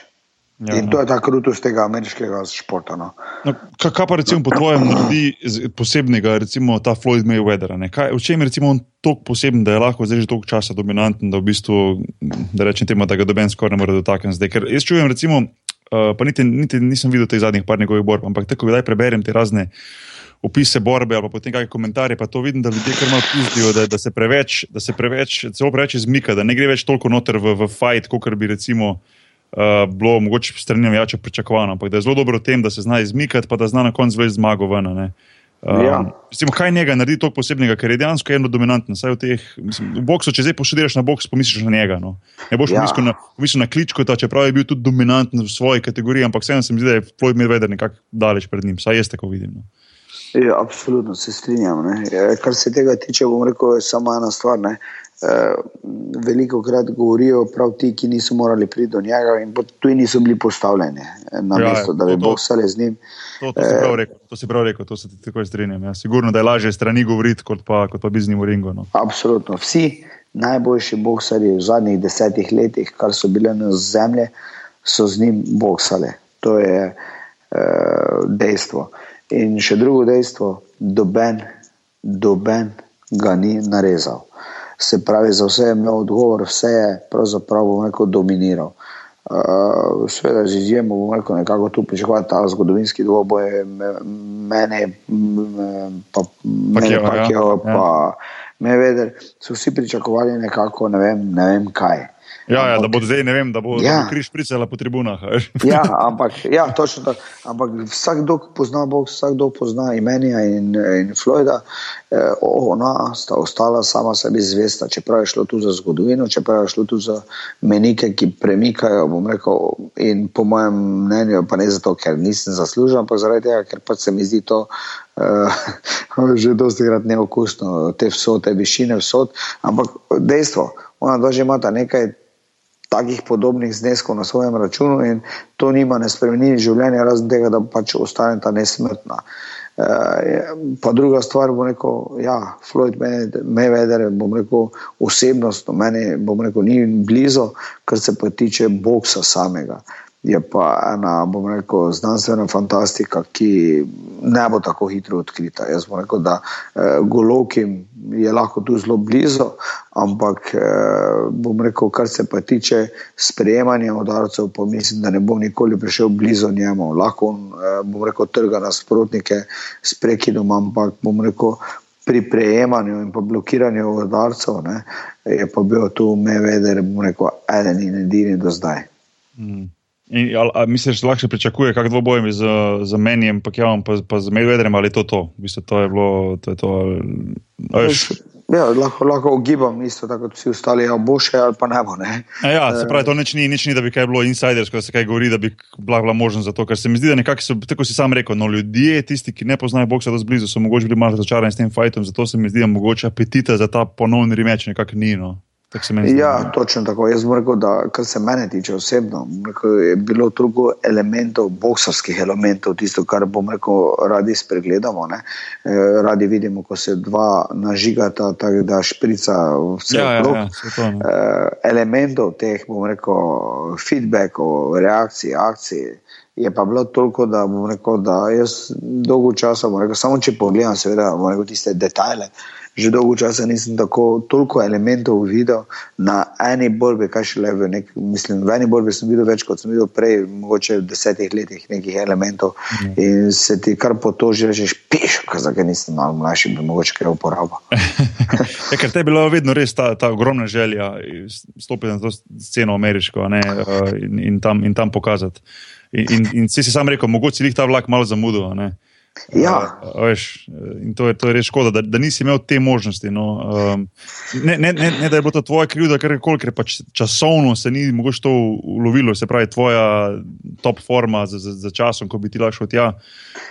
Ja, in to je ta krutost tega ameriškega športa. No. No, kaj pa recimo po tvojem naredi posebnega, recimo ta Floyd Mayweather? Kaj, v čem je recimo on tako poseben, da je lahko zdaj že toliko časa dominanten, da v bistvu, da rečem temu, da ga doben skoraj ne more dotakniti zdaj? Ker jaz čujem, recimo, uh, pa niti, niti nisem videl teh zadnjih par njegovih borb, ampak tako, da preberem te razne. Opise borbe ali pa potem kakšne komentarje, pa to vidim, da ljudje kar malo pizdijo, da, da se preveč, da se preveč, celo preveč izmika, da ne gre več toliko noter v, v fight, kot bi recimo uh, bilo mogoče strani navijača pričakovano, ampak da je zelo dobro v tem, da se zna izmikati, pa da zna na koncu več zmago ven. Um, ja. Recimo, kaj njega naredi tako posebnega, ker je dejansko eno dominantno. V, teh, mislim, v boksu, če zdaj poštuješ na boks, pomisliš na njega. No. Ne boš ja. pomislil, na, pomislil na kličko, ta, čeprav je bil tudi dominanten v svoji kategoriji, ampak vseeno se mi zdi, da je Floyd Mayweather nekako daleč pred njim. Saj jaz tako vidim. No. Ja, absolutno se strinjam. Ne. Ja, kar se tega tiče, bom rekel, samo ena stvar. Ne. Eh, veliko krat govorijo prav ti, ki niso morali priti do njega in tudi niso bili postavljeni na ja, mesto, da bi boksali z njim. To, to, si prav rekel, to si prav rekel, to se ti tako strinjam. Ja. Sigurno, da je lažje strani govoriti, kot pa, kot pa bi z njim v ringu. No. Absolutno. Vsi najboljši boksari v zadnjih desetih letih, kar so bile na zemlji, so z njim boksali. To je uh, dejstvo. In še drugo dejstvo, doben, doben ga ni narezal se pravi, za vse je imel odgovor, vse je pravzaprav rekel, dominiral. Uh, Sveda, z izjemo bomo rekel, nekako tu pričakovati ta zgodovinski dvoboj, mene, pa mene, pa kje, ja. pa ja. me veder, so vsi pričakovali nekako, ne vem, ne vem kaj. Ja, ja, da bo zdaj, ne vem, da bo, ja. križ pricela po tribunah. ja, ampak, ja, točno tako. Ampak vsakdo pozna Bog, vsakdo pozna imenja in, in Floyda. Eh, ona sta ostala sama sebi zvesta, čeprav je šlo tu za zgodovino, čeprav je šlo tu za menike, ki premikajo, rekel, in po mojem mnenju, pa ne zato, ker nisem zaslužen, ampak zaradi tega, ker pač se mi zdi to. Uh, že dosti krat neokusno, te vsote, višine vsot, ampak dejstvo, ona dva že imata nekaj takih podobnih zneskov na svojem računu in to nima ne spremeni življenja, razen tega, da pač ostane ta nesmrtna. pa druga stvar, bom rekel, ja, Floyd Mayweather, bom rekel, osebnost, meni, bom rekel, ni blizu, kar se pa tiče boksa samega je pa ena, bom rekel, znanstvena fantastika, ki ne bo tako hitro odkrita. Jaz bom rekel, da eh, Golovkim je lahko tu zelo blizu, ampak eh, bom rekel, kar se pa tiče sprejemanja udarcev, pa mislim, da ne bom nikoli prišel blizu njemu. Lahko eh, bom rekel, trga nasprotnike s prekidom, ampak bom rekel. Pri prejemanju in blokiranju udarcev je pa bil tu Mejveder, bom rekel, eden in edini do zdaj. Mm. In, ali, ali misliš, da lahko pričakuje, kako dvoboj z, z menjem, pa, ja, pa, pa z medvedrem ali to? to? V bistvu, to je bilo. To je to, ali, ja, lahko, lahko ugibam, isto tako kot vsi ostali, ali bo še ali pa ne bo. Ne? Ja, se pravi, to nič ni, nič ni, da bi kaj bilo insidersko, da se kaj govori, da bi bila, bila možnost za to. Ker se mi zdi, da nekako so, tako si sam rekel, no, ljudje, tisti, ki ne poznajo boksa do zblizu, so mogoče bili malo razočarani s tem fajtom, zato se mi zdi, da mogoče apetita za ta ponovni remeč nekako ni. No. Ja, točno tako. Jaz moram reči, da kar se mene tiče osebno, je bilo toliko elementov, boksarskih elementov, tisto, kar bom rekel, radi spregledamo. Ne? Eh, radi vidimo, ko se dva nažigata, tako da šprica vse ja, ja, ja, eh, elementov teh, bom rekel, feedbackov, reakcij, akcij. Je pa bilo toliko, da bom rekel, da jaz dolgo časa, rekel, samo če pogledam, seveda, rekel, tiste detajle že dolgo časa nisem tako toliko elementov videl na eni borbi, kaj še le v neki, mislim, v eni borbi sem videl več, kot sem videl prej, mogoče v desetih letih nekih elementov mm. in se ti kar po to že rečeš, piš, zakaj nisem malo mlajši, bi mogoče kaj uporabil. ja, ker te je bila vedno res ta, ta ogromna želja stopiti na to sceno ameriško ne, uh, in, in, tam, in tam pokazati. In, in, in si si sam rekel, mogoče jih ta vlak malo zamudil. Ja. Uh, veš, in to je, to je res škoda, da, da nisi imel te možnosti. No. Um, ne, ne, ne, ne, da je bilo to tvoje krivda, ker, ker pač časovno se ni mogoče to ulovilo, se pravi, tvoja top forma za, za, za časom, ko bi ti lahko šel tja.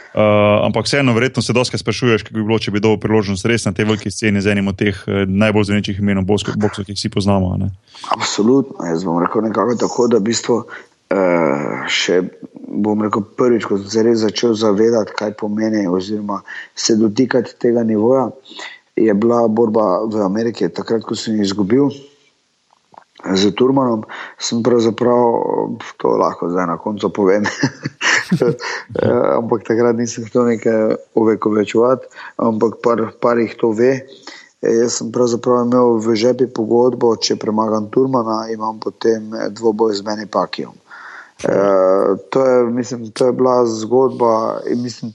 Uh, ampak vseeno, verjetno se dosti sprašuješ, kako bi bilo, če bi dobil priložnost res na tej veliki sceni z enim od teh uh, najbolj zanimivih imen, boksov, ki jih vsi poznamo. Ne. Absolutno, jaz bom rekel nekako tako, da v bistvu. Uh, še bom rekel, prvič, ko sem se res začel zavedati, kaj pomeni, oziroma se dotikati tega nivoja, je bila borba v Ameriki. Takrat, ko sem izgubil z Turmanom, sem pravzaprav to lahko zdaj na koncu povem. ampak takrat nisem hotel nekaj ovekovečevati, ampak par, par jih to ve. E, jaz sem pravzaprav imel v žepi pogodbo, če premagam Turmana, imam potem dvoboj z meni Pakijom. Uh, to, je, mislim, to je bila zgodba. Mislim,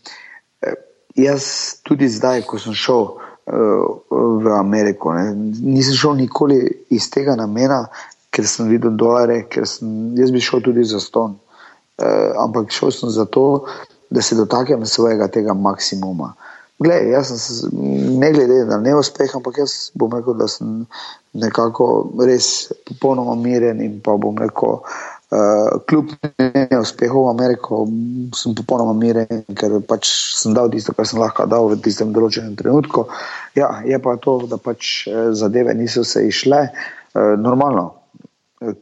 eh, jaz tudi zdaj, ko sem šel uh, v Ameriko, ne, nisem šel nikoli iz tega namena, ker sem videl dolare, ker sem, jaz bi šel tudi za ston. Uh, ampak šel sem zato, da se dotaknem svojega tega maksimuma. Glej, sem ne glede na neuspeh, ampak jaz bom rekel, da sem nekako res popolnoma miren in pa bom rekel. Uh, kljub neuspehov v Ameriko, sem popolnoma miren, ker pač sem dal tisto, kar sem lahko dal v tistem določenem trenutku. Ja, je pa to, da pač eh, zadeve niso se išle. Uh, normalno,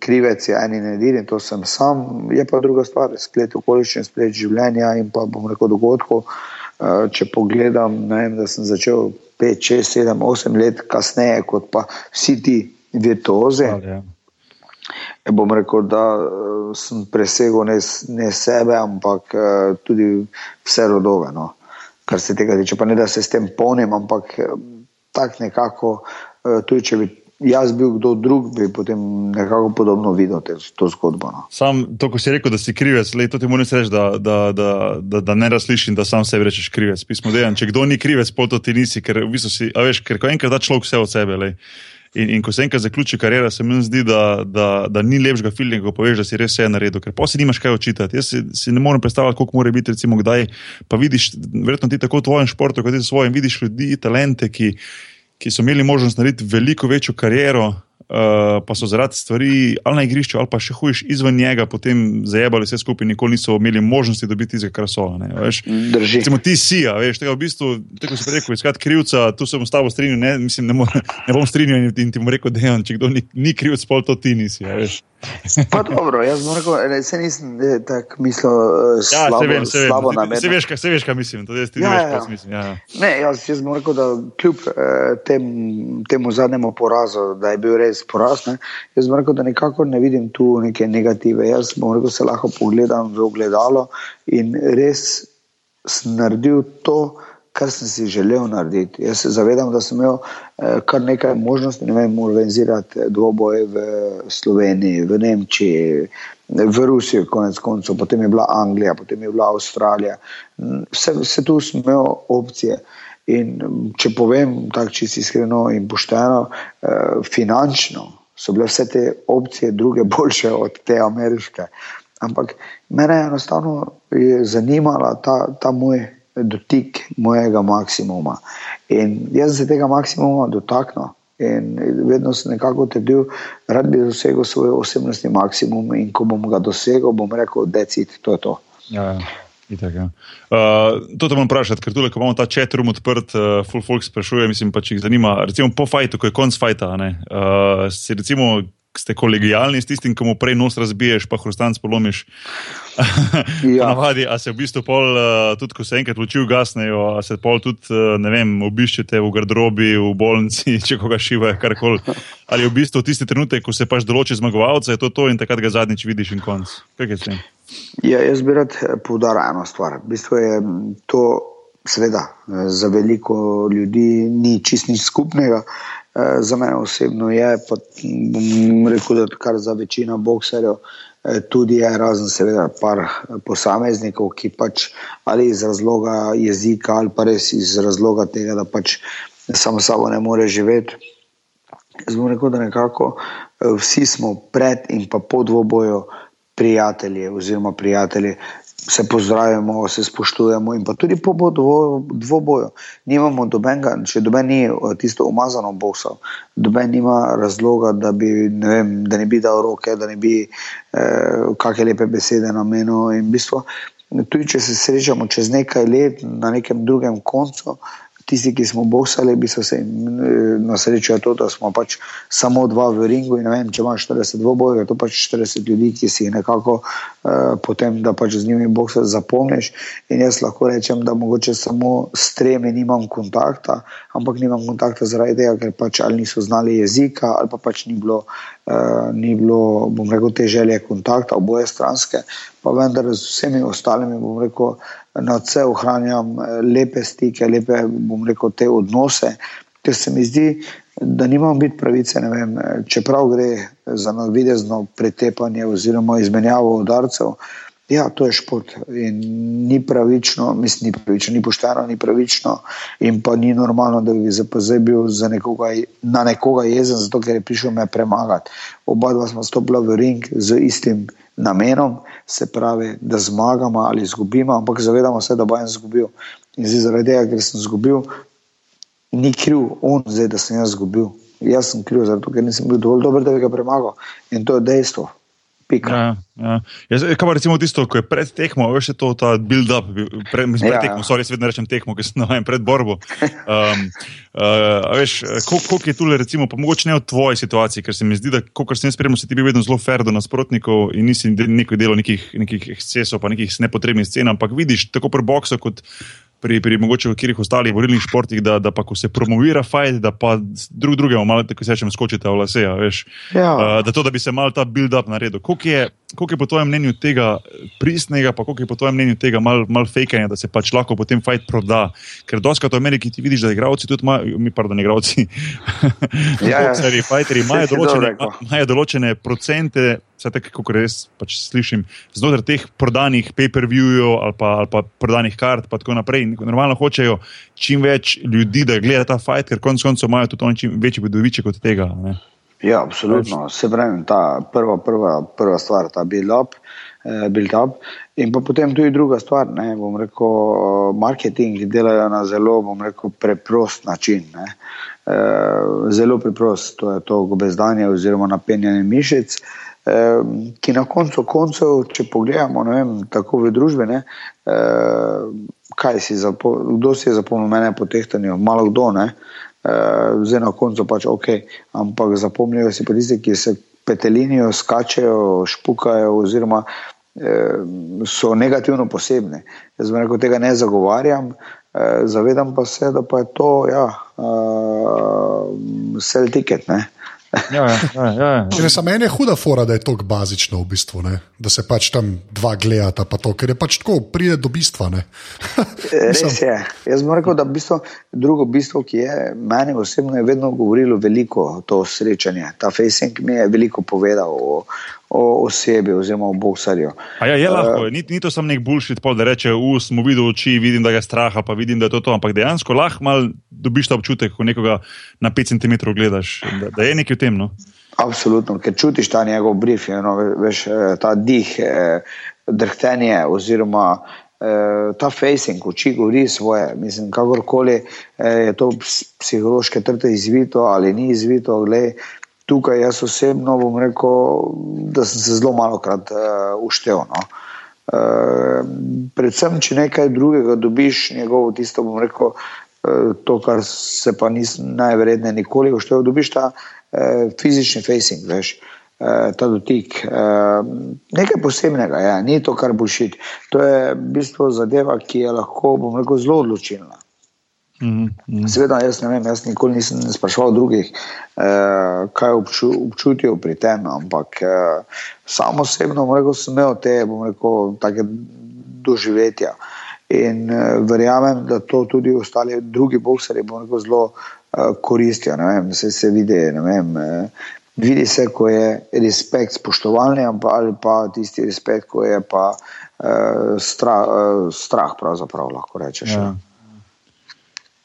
krivec je en in edini, to sem sam, je pa druga stvar, splet okoliščin, splet življenja in pa bom rekel dogodkov. Uh, če pogledam, vem, da sem začel 5, 6, 7, 8 let kasneje, kot pa vsi ti virtuozi. Ja. Ja, bom rekel, da uh, sem presegel ne, ne sebe, ampak uh, tudi vse rodove. No. Kar se tega tiče, pa ne da se s tem polnim, ampak uh, tako nekako, tudi če bi jaz bil kdo drug, bi potem nekako podobno videl te, to zgodbo. No. Sam to, ko si rekel, da si krivec, le to ti moram reči, da, da, da, da, da ne razlišim, da sam sebi rečeš krivec. Pismo dejan, če kdo ni krivec, pol to ti nisi, ker v bistvu si, a veš, ker ko enkrat da človek vse od sebe. Lej. In, in ko se enkrat zaključi karijera, se mi zdi, da, da, da ni lepšega filma, ko poveš, da si res vse naredil, ker pa si nimaš kaj očitati. Jaz si, si ne morem predstavljati, koliko mora biti, recimo, kdaj. Pa vidiš, verjetno ti tako v tvojem športu, kot ti v svojem, vidiš ljudi, talente, ki, ki so imeli možnost narediti veliko večjo kariero, uh, pa so zaradi stvari ali na igrišču, ali pa še hujš izven njega, potem zajebali vse skupaj, nikoli niso imeli možnosti dobiti iz krasola. Drži. Recimo, ti si, a veš, tega v bistvu, tako si rekel, iskati krivca, tu sem ostalo strinjal, ne, mislim, ne, more, ne bom strinjal in, in ti bom rekel, da je on, če kdo ni, ni krivc, pol to ti nisi. Pa dobro, jaz sem rekel, se nisem tako mislil, da Ja, se vem, se vem. slabo Se- namerno. Se veš, kaj, se veš, kaj mislim. To je, ti Ja, veš, ja, kaj ja. mislim. Ja. Ne, jaz, jaz bom rekel, da kljub eh, tem, temu zadnjemu porazu, da je bil res poraz, ne, jaz bom rekel, da nikakor ne vidim tu neke negative. Jaz bom rekel, se lahko pogledam v ogledalo in res sem naredil to, kar sem si želel narediti. Jaz se zavedam, da sem imel eh, kar nekaj možnosti, ne vem, organizirati dvoboje v Sloveniji, v Nemčiji, v Rusiji, konec koncev, potem je bila Anglija, potem je bila Avstralija. Mm, Vse, vse tu sem imel opcije. In mm, če povem tako čisto iskreno in pošteno, eh, finančno so bile vse te opcije druge boljše od te ameriške. Ampak mene je enostavno je zanimala ta, ta moj dotik mojega maksimuma. In jaz sem se tega maksimuma dotaknil. In vedno sem nekako trdil, rad bi dosegel svoj osebnostni maksimum, in ko bom ga dosegel, bom rekel, da. Je to. Ja, ja. Itak, ja. uh, to te moram vprašati, ker tudi, ko imamo ta chat room odprt, uh, full folk sprašuje, mislim pa, če jih zanima, recimo po fajtu, ko je konc fajta, ne, uh, si recimo, ste kolegijalni s tistim, ki mu prej nos razbiješ, pa hrustanc polomiš. Ja. Navadi, a se v bistvu pol, uh, tudi ko se enkrat luči ugasnejo, a se pol tudi, uh, ne vem, obiščete v garderobi, v bolnici, če koga šivajo, karkoli. Ali je v bistvu tisti trenutek, ko se pač določi zmagovalca, je to to in takrat ga zadnjič vidiš in konc. Kaj je s tem? Ja, jaz bi rad poudaril eno stvar. V bistvu je m, to, seveda, eh, za veliko ljudi ni čist nič skupnega. Eh, Za mene osebno je, pa bom rekel, da kar za večino bokserjev eh, tudi je, razen seveda par eh, posameznikov, ki pač ali iz razloga jezika ali pa res iz razloga tega, da pač samo sabo ne more živeti. Jaz bom rekel, da nekako vsi smo pred in pa po dvoboju prijatelji, oziroma prijatelji. Se pozdravljamo, se spoštujemo, in pa tudi po dvo- dvoboju. Nimamo dobenega, če doben ni eh, tisto umazano boksal, doben nima razloga, da, bi, ne vem, da ne bi dal roke, da ne bi eh, kakšne lepe besede namenil. In v bistvu, tudi če se srečamo čez nekaj let na nekem drugem koncu, tisti, ki smo boksali, bi se na srečo to, da smo pač samo dva v ringu. In ne vem, če imaš 40 dvobojev, je to pač 40 ljudi, ki si jih nekako uh, potem, da pač z njimi boksa zapomniš. In jaz lahko rečem, da mogoče samo s tremi nimam kontakta, ampak nimam kontakta zaradi tega, ker pač ali niso znali jezika, ali pa pač ni bilo, ni bilo bom rekel, te želje kontakta, oboje stranske. Pa vendar z vsemi ostalimi, bom rekel, na vse ohranjam eh, lepe stike, lepe, bom rekel, te odnose, ker se mi zdi, da nimam biti pravice, ne vem, eh, čeprav gre za navidezno pretepanje oziroma izmenjavo udarcev. Ja, to je šport in ni pravično, mislim, ni pravično, ni pošteno, ni pravično in pa ni normalno, da bi ZPZ bil za nekoga, na nekoga jezen, zato ker je prišel me premagati. Oba dva smo stopila v ring z istim namenom, se pravi, da zmagamo ali izgubimo, ampak zavedamo se, da bo en izgubil. In zdaj zaradi tega, ker sem izgubil, ni kriv on, zdaj, da sem jaz izgubil. Jaz sem kriv, zato ker nisem bil dovolj dober, da bi ga premagal. In to je dejstvo. Pika. Ja, ja. Jaz, kaj pa recimo tisto, ko je pred tekmo, veš, je to ta build-up, pred, mislim, pred Ja, tekmo, ja. sorry, jaz vedno rečem tekmo, ker sem navajen pred borbo. Um, uh, a veš, koliko, koliko je tule, recimo, pa mogoče ne v tvoji situaciji, ker se mi zdi, da, kot sem spremljal, si ti bil vedno zelo fair do nasprotnikov in nisi nekaj delal nekih, nekih ekscesov, pa nekih nepotrebnih scen, ampak vidiš tako pri boksu kot pri, pri mogoče v katerih ostalih borilnih športih, da, da pa ko se promovira fajt, da pa drug drugemu malo, tako se rečem, skočite v lase. Ja. Uh, da to, da bi se mal ta build-up naredil. Koliko je, koliko je po tvojem mnenju tega pristnega, pa koliko je po tvojem mnenju tega mal, mal fejkanja, da se pač lahko potem fajt proda? Ker doskrat v Ameriki ti vidiš, da igravci tudi imajo, mi pardon, igravci, Ja, ja. bokseri, fajteri imajo določene, imajo določene procente, vse tako, kot res pač slišim, znotraj teh prodanih pay-per-viewjev ali, pa- ali pa prodanih kart, pa tako naprej. In Normalno hočejo čim več ljudi, da gleda ta fajt, ker konec koncev imajo tudi oni čim večji dobiček od tega. Ne? Ja, absolutno. Se pravi, ta prva, prva, prva stvar, ta build-up. eh, Build-up. In pa potem tudi druga stvar, ne, bom rekel, marketing delajo na zelo, bom rekel, preprost način. Ne. Eh, Zelo preprost, to je to gobezdanje oziroma napenjanje mišic, eh, ki na koncu koncev, če pogledamo, ne vem, tako v družbi, ne, kaj si, zapo, kdo si je zapomnil mene po tehtanju, malo kdo, ne. Uh, zdaj na koncu pač ok, ampak zapomnijo si pa tisti, ki se petelinijo, skačejo, špukajo, oziroma eh, so negativno posebne. Jaz rekel, tega ne zagovarjam, eh, zavedam pa se, da pa je to ja, uh, sell ticket. Ne? Ja, ja, ja, ja. Za mene je huda fora, da je to bazično, v bistvu, da se pač tam dva gledata, to, ker je pač tako, pride do bistva. Res je. Jaz bom rekel, da bistvo, drugo bistvo, ki je meni osebno je vedno govorilo veliko to srečanje. Ta facing mi je veliko povedal o, o osebi oziroma o boksarju. Ja, je lahko, uh, ni, ni to samo nek bulšit, da reče, usmo videl oči, vidim, da ga je strah, pa vidim, da je to to. Ampak dejansko lahko mal dobiš ta občutek, ko nekoga na 5 cm gledaš, da, da je nekaj v tem. No? Absolutno, ker čutiš ta njegov brief, no, veš, eh, ta dih, eh, drhtenje oziroma ta facing, oči govori svoje. Mislim, kakorkoli je to psihološke trte izvito ali ni izvito, gledaj, tukaj jaz osebno bom rekel, da sem se zelo malo krat uh, eh, uštev. No. Uh, predvsem, če nekaj drugega dobiš, njegovo tisto, bom rekel, uh, to, kar se pa nisem najverjetneje nikoli uštev, dobiš ta uh, fizični facing, veš. Ta dotik, nekaj posebnega, ja. ni to, kar bo šit. To je v bistvu zadeva, ki je lahko, bom rekel, zelo odločilna. Mm -hmm. Seveda, jaz ne vem, jaz nikoli nisem spraševal drugih, eh, kaj obču, občutijo pri tem, ampak eh, samo osebno rekel, sem imel te rekel, doživetja. In eh, verjamem, da to tudi ostali drugi bokseri zelo eh, koristijo. Vem, se, se vidi, vem, eh, vidi se, ko je respekt spoštovanje, ali pa tisti respekt, ko je pa eh, strah, eh, strah pravzaprav lahko rečeš. Ja.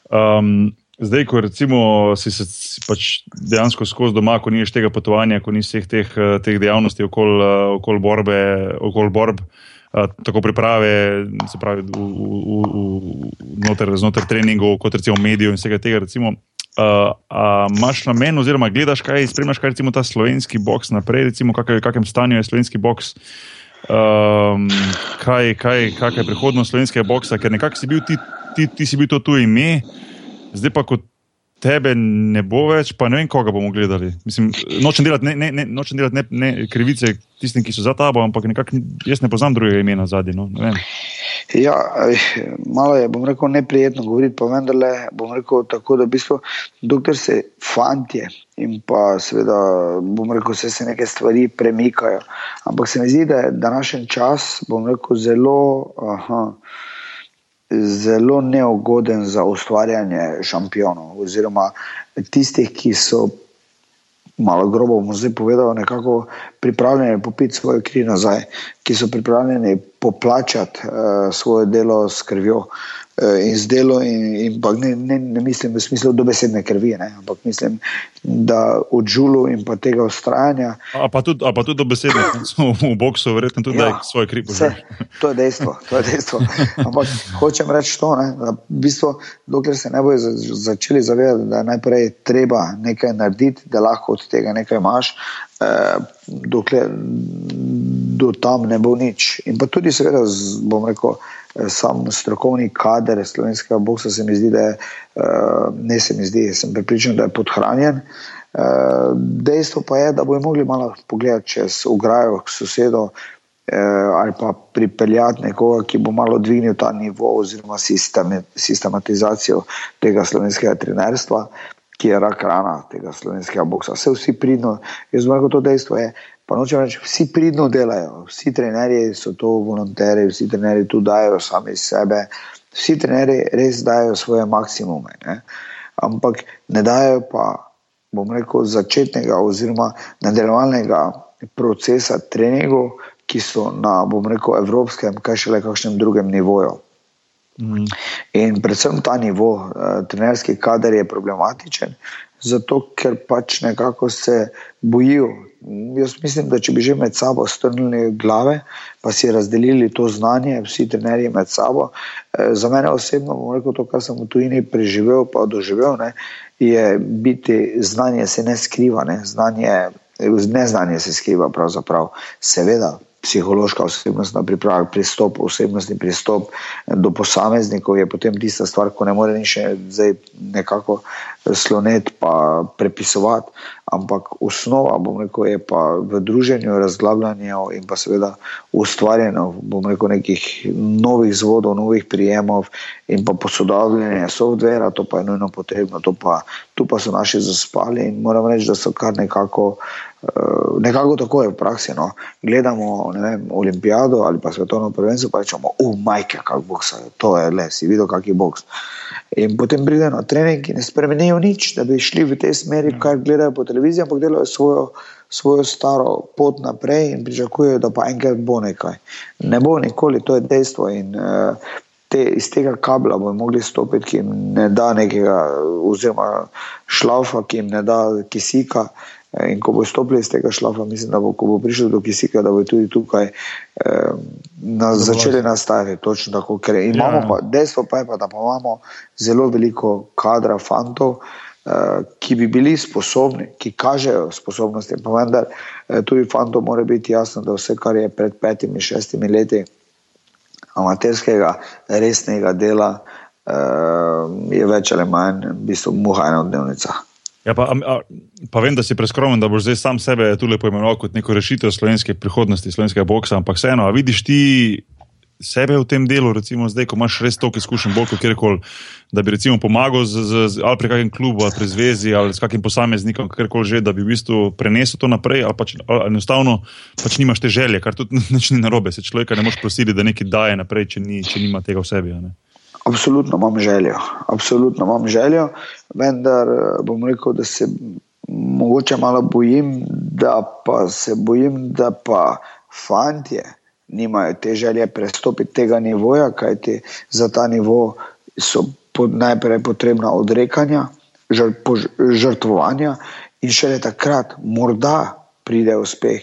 Um, zdaj, ko recimo, si se pač dejansko skozi doma, ko niš tega potovanja, ko niš vseh teh, eh, teh dejavnosti okoli eh, okol borbe, okol borb, uh, tako priprave, se pravi, v, v, v, v, znotraj treningov, kot recimo medijev in vsega tega. Recimo, uh, Máš na meni, oziroma gledaš, kaj spremljaš, kaj recimo ta slovenski boks naprej, recimo, kak, v kakem stanju je slovenski boks. Um, kaj, kaj, kaj je prihodnost slovenskega boksa, ker nekako si bil ti ti, ti si bil to tu ime, zdaj pa kot tebe ne bo več, pa ne vem, koga bomo gledali. Mislim, nočem delati, ne, ne, ne, nočem delati ne, ne krivice tistim, ki so za tabo, ampak nekako jaz ne poznam drugega imena zadnji. No? Ja, malo je, bom rekel, neprijetno govoriti, pa vendarle bom rekel tako, da v bistvu, dokler se fantje in pa seveda, bom rekel, se, se neke stvari premikajo. Ampak se mi zdi, da je današnji čas, bom rekel, zelo. Aha, zelo neugoden za ustvarjanje šampionov, oziroma tistih, ki so, malo grobo bomo zdaj povedali, nekako pripravljeni popiti svoje kri nazaj, ki so pripravljeni poplačati uh, svoje delo s krvjo. Eh, in zdelo, in, in ne, ne, ne mislim v smislu dobesedne krvi, ne, ampak mislim, da od žulu in pa tega ustrajanja. A pa tudi, tudi dobesedne, v boksu, verjetno tudi ja, svoje kri. To je dejstvo, to je dejstvo. Ampak hočem reči to, ne, da v bistvu, dokler se ne bojo začeli zavedati, da najprej treba nekaj narediti, da lahko od tega nekaj imaš. Eh, dokler do tam ne bo nič. In pa tudi, seveda, bom rekel, sam strokovni kader slovenskega boksa se mi zdi, da je, eh, ne se mi zdi, sem pripričan, da je podhranjen. Eh, dejstvo pa je, da bomo mogli malo pogledati čez ograjo k sosedu eh, ali pa pripeljati nekoga, ki bo malo dvignil ta nivo oziroma sistematizacijo tega slovenskega trenerstva, ki je rak rana tega slovenskega boksa. Vse vsi pridno, jaz znam, da to dejstvo je, Pa nočem reči, vsi pridno delajo, vsi trenerji so to volonteri, vsi trenerji tu dajo sami sebe, vsi trenerji res dajo svoje maksimume. Ne? Ampak ne dajo pa, bom rekel, začetnega oziroma nadaljevalnega procesa treningov, ki so na, bom rekel, evropskem, kaj še le kakšnem drugem nivoju. Mm. In predvsem ta nivo, eh, trenerski kader je problematičen, zato ker pač nekako se bojijo Jaz mislim, da če bi že med sabo strnili glave, pa si razdelili to znanje, vsi trenerji med sabo. Eh, za mene osebno, rekel, to, kar sem v tujini preživel, pa doživel, ne, je biti znanje se ne skriva, ne, znanje, neznanje se skriva, pravzaprav. Seveda, psihološka osebnostna priprava, pristop, osebnostni pristop do posameznikov je potem tista stvar, ko ne more nič nekako slonet pa prepisovati, ampak osnova, bom rekel, je pa v druženju, razglabljanju in pa seveda ustvarjanju, bom rekel, nekih novih zvodov, novih prijemov in pa posodobljanje softvera, to pa je nujno potrebno, pa, tu pa so naši zaspali in moram reči, da so kar nekako Eh, nekako tako je v praksi. No. Gledamo vem, olimpijado ali pa svetovno prvenstvo, pa rečemo, uf, majke, kako boks, to je le, si videl, kak je boks. In potem pridejo na trening in ne spremenijo nič, da bi šli v tej smeri, kar gledajo po televiziji, ampak delajo svojo, svojo staro pot naprej in pričakujejo, da pa enkrat bo nekaj. Ne bo nikoli, to je dejstvo. In, uh, Te, iz tega kabla bomo mogli stopiti, ki jim ne da nekega, oziroma šlaufa, ki jim ne da kisika, uh, In ko bo stopil iz tega šlafa, mislim, da bo, bo prišel do kisika, da bo tudi tukaj eh, na, začeli nastajati. Točno tako, ker imamo, ja. pa, dejstvo pa je, pa, da pa imamo zelo veliko kadra fantov, eh, ki bi bili sposobni, ki kažejo sposobnosti. Pa vendar eh, tudi fantom mora biti jasno, da vse, kar je pred petimi, šestimi leti amaterskega, resnega dela, eh, je več ali manj v bistvu muha ena dnevnica. Ja, pa, a, pa vem, da si preskromen, da boš zdaj sam sebe tu lepo imenoval kot neko rešitev slovenske prihodnosti, slovenskega boksa. Ampak vseeno, a vidiš ti sebe v tem delu, recimo zdaj, ko imaš res toliko izkušenj, bolj kot kjerkoli, da bi recimo pomagal z, z, ali pri kakšnem klubu, ali pri zvezi, ali s kakim posameznikom, kjerkoli že, da bi v bistvu prenesel to naprej, ali pač ali enostavno pač nimaš te želje, kar tudi ni narobe. Se človeka ne moš prositi, da nekaj daje naprej, če, ni, če nima tega v sebi. Absolutno imam željo, absolutno imam željo, vendar eh, bom rekel, da se mogoče malo bojim, da pa se bojim, da pa fantje nimajo te želje prestopiti tega nivoja, kajti za ta nivo so pod, najprej potrebna odrekanja, žrtvovanja in šele takrat morda pride uspeh.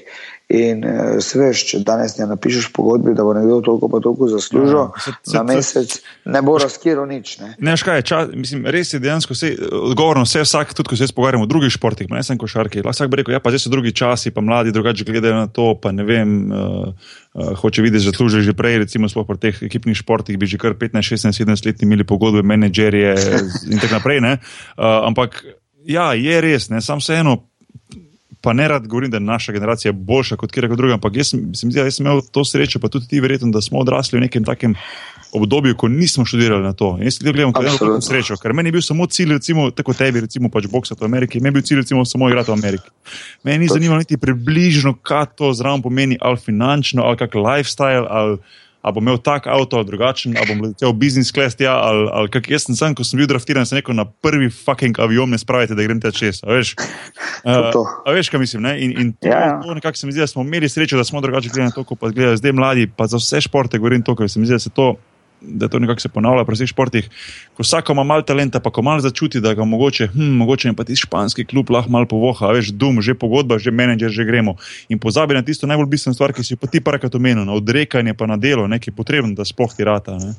In uh, se veš, če danes ne napišeš pogodbi, da bo nekdo toliko pa toliko zaslužil ja, za mesec, ne bo razkiral nič. Ne, ne škaj, ča, mislim, res je dejansko vse, odgovorno, vse vsak, tudi ko se pogovarjamo o drugih športih, ne samo košarki. Lahko bi rekel, ja, pa zdaj so drugi časi, pa mladi drugače gledajo na to, pa ne vem. Uh, Uh, hoče videti, da zaslužijo že prej, recimo, pri teh ekipnih športih, bi že kar 15, 16, 17 let imeli pogodbe, menedžerje in tako naprej. Uh, ampak ja, je res, samo vseeno, pa ne rad govorim, da je naša generacija boljša kot kjerkoli druga, ampak jaz, sem, jaz sem imel to srečo, pa tudi ti, verjetno, da smo odrasli v nekem takem obdobju, ko nismo študirali na to. Jaz ti gledam kot eno srečo, ker meni je bil samo cilj, recimo, tako tebi, recimo pač boksati v Ameriki, meni je bil cilj, recimo, samo igrati v Ameriki. Meni ni zanimalo niti približno, kaj to zraven pomeni, ali finančno, ali kak lifestyle. Ali, ali bom imel tak avto ali drugačen, ali bom letel v business class, ja, ali, ali kak jaz sem, ko sem bil draftiran, sem rekel na prvi fucking avion, ne spravite, da grem te čez. A veš, uh, a veš, kaj mislim. Ne? In, in to, ja, ja. to nekako se mi zdi, da smo imeli srečo, da smo drugače gledali na to, kot pa gledajo zdaj mladi, pa za vse športe govorim to, ker se mi zdi, da se to da to nekako se ponavlja pri vseh športih. Ko vsak ima malo talenta, pa ko malo začuti, da ga mogoče, hm, mogoče pa ti španski klub lahko malo povoha, veš, dum, že pogodba, že menedžer, že gremo. In pozabi na tisto najbolj bistveno stvar, ki si jo ti parakrat omenil, na odrekanje pa na delo, nekaj potrebno, da sploh ti rata. Ne?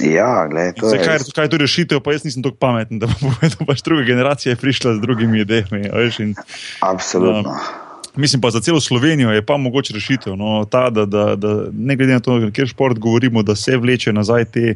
Ja, gledaj, to je. Kaj, kaj je to rešitev, pa jaz nisem tako pameten, da bo povedal, pač druga generacija je prišla z drugimi idejami. Absolutno. Uh, Mislim pa za celo Slovenijo je pa mogoče rešitev. No, ta, da, da, da ne glede na to, kjer šport govorimo, da se vleče nazaj te,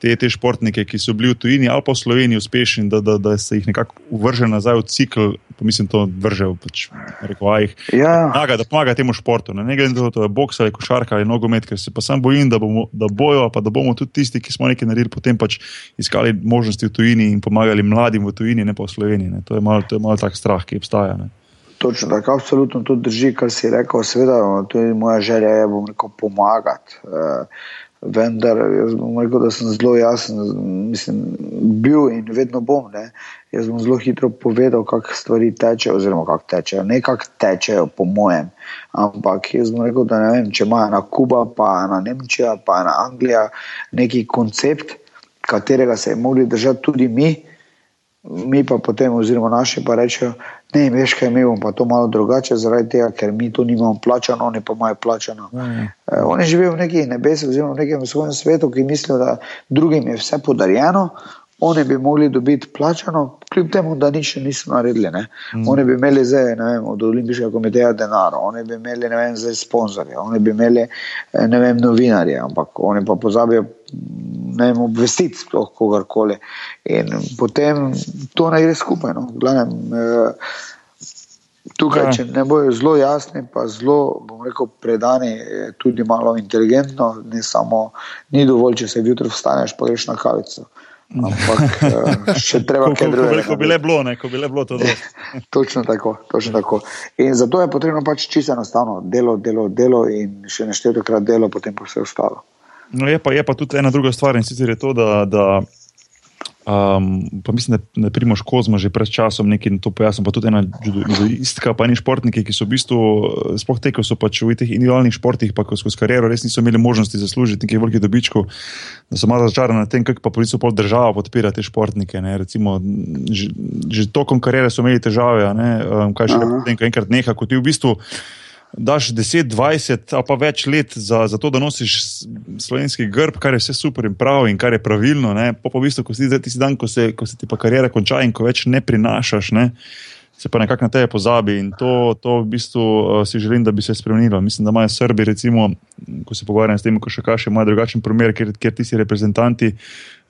te, te športnike, ki so bili v tujini ali pa v Sloveniji uspešni, da, da, da se jih nekako vrže nazaj v cikl. Mislim, to vrže v pač, rekovajih. Ja. Pomaga, da pomaga temu športu. Ne, ne glede na to, to je boks ali košarka ali nogomet, ker se pa sam bojim, da, bomo, da bojo, pa da bomo tudi tisti, ki smo nekaj naredili, potem pač iskali možnosti v tujini in pomagali mladim v tujini, ne pa v Sloveniji. Ne. To je malo mal tak strah, ki obstaja. Ne. Točno tako, absolutno to drži, kar si rekel. Seveda, to je moja želja, da bom rekel pomagati. Uh, vendar, jaz bom rekel, da sem zelo jasen, mislim, bil in vedno bom. Ne? Jaz bom zelo hitro povedal, kako stvari tečejo, oziroma kako tečejo. Ne kako tečejo, po mojem. Ampak jaz bom rekel, da ne vem, če ima ena Kuba, pa ena Nemčija, pa ena Anglija neki koncept, katerega se je mogli držati tudi mi mi pa potem, oziroma naši pa rečejo, ne, veš kaj, mi bomo pa to malo drugače, zaradi tega, ker mi to nimamo plačano, oni pa imajo plačano. Mm. Uh, oni živijo v nekih nebesih, oziroma v nekem svojem svetu, ki mislijo, da drugim je vse podarjeno, oni bi mogli dobiti plačano, kljub temu, da nič niso naredili. Mm. Oni bi imeli zdaj vem, od Olimpijskega komiteja denar, oni bi imeli vem, zdaj sponzorje, oni bi imeli eh, vem, novinarje, ampak oni pa pozabijo vem, obvestiti sploh kogarkoli. In potem to ne gre skupaj. No. Glavnem, eh, Tukaj, ja. če ne bojo zelo jasni, pa zelo, bom rekel, predani, tudi malo inteligentno, ne samo, ni dovolj, če se jutro vstaneš, pa greš na kavico. Ampak eh, še treba kaj drugega. Ko bi le bilo, ne, ko bi le bilo to dobro. točno tako, točno tako. In zato je potrebno pač čisto enostavno delo, delo, delo in še neštetokrat delo, potem pa vse ostalo. No, je pa, je pa tudi ena druga stvar in sicer je to, da. da Um, pa mislim, da je Primoš Kozma že pred časom nekaj to pojasnil, pa tudi ena judoistka, pa ni športniki, ki so v bistvu, sploh te, ko so pač v teh individualnih športih, pa skozi kariero res niso imeli možnosti zaslužiti nekaj velikih dobičkov, da so malo začarani na tem, kako pa policija pol država podpira te športnike. Ne, recimo, že, že tokom kariere so imeli težave, ne, um, kaj še potem, ko enkrat neha, kot ti v bistvu daš 10, 20 ali pa več let za, za to, da nosiš slovenski grb, kar je vse super in prav in kar je pravilno. Po v bistvu, ko si ti dan, ko se, ko se ti pa karijera konča in ko več ne prinašaš. Ne? Se pa nekako na tebe pozabi in to, to v bistvu uh, si želim, da bi se spremenilo. Mislim, da imajo Srbi, recimo, ko se pogovarjam s tem, ko še kaže, imajo drugačen primer, ker, ker ti si reprezentanti,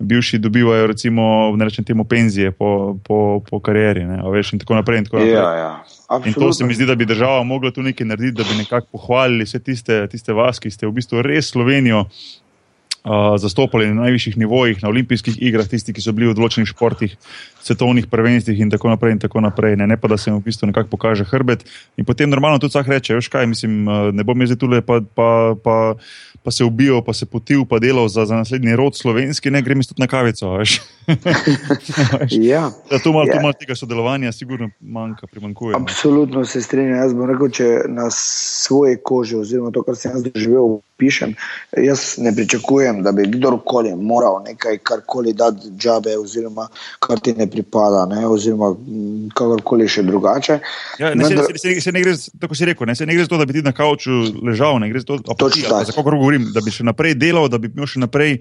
bivši dobivajo, recimo, ne rečem temu, penzije po, po, po karieri. Veš, in tako naprej. In, tako naprej. Ja, ja. in to se mi zdi, da bi država mogla tu nekaj narediti, da bi nekako pohvalili vse tiste, tiste vas, ki ste v bistvu res Slovenijo zastopali na najvišjih nivojih, na olimpijskih igrah, tisti, ki so bili v določenih športih, svetovnih prvenstvih in tako naprej. In tako naprej ne? ne pa, da se jim v bistvu nekako pokaže hrbet. In potem normalno tudi vsak reče: Veš kaj, mislim, ne bom jaz tukaj pa, pa, pa, pa se ubil, pa se potil, pa delal za, za naslednji rod slovenski, ne grem tudi na kavico. ja, da tu malo ja. mal tega sodelovanja, sigurno manjka, primankuje. Absolutno se strinjam. Jaz bom rekel, če na svoje kože, oziroma to, kar sem jaz doživel, pišem, jaz ne pričakujem, da bi kdorkoli moral nekaj, karkoli dati džabe, oziroma kar ti ne pripada, ne, oziroma mm, kakorkoli še drugače. Ja, ne, Vendar, se, se, se ne gre, tako si rekel, ne, se ne gre za to, da bi ti na kauču ležal, ne gre za to, da bi še naprej delal, da bi imel še naprej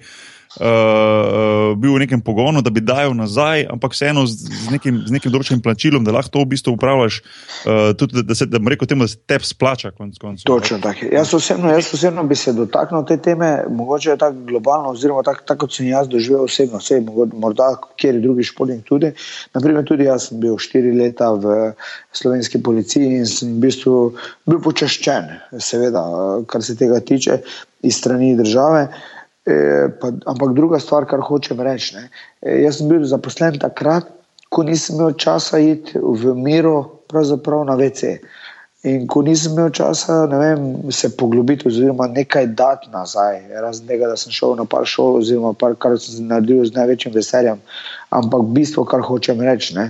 uh, bil v nekem pogonu, da bi dajal nazaj, ampak vseeno z, z, nekim, z nekim določenim plačilom, da lahko to v bistvu upravljaš, uh, tudi da, da se da rekel temu, da se te splača. Konc koncu, Točno tako. Jaz osebno, jaz osebno bi se dotaknil te teme, mogoče tako globalno, oziroma tako, tak, kot sem jaz doživel osebno, vse morda kjer drugi športnik tudi. Naprimer, tudi jaz sem bil štiri leta v slovenski policiji in sem v bistvu bil počaščen, seveda, kar se tega tiče, iz strani države. E, pa, ampak druga stvar, kar hočem reči. Ne, e, jaz sem bil zaposlen takrat, ko nisem imel časa iti v miro, pravzaprav na VC. In ko nisem imel časa vem, se poglobiti, oziroma nekaj dati nazaj, razen tega, da sem šel na par šol, oziroma par, kar sem naredil z največjim veseljem. Ampak bistvo, kar hočem reči, ne,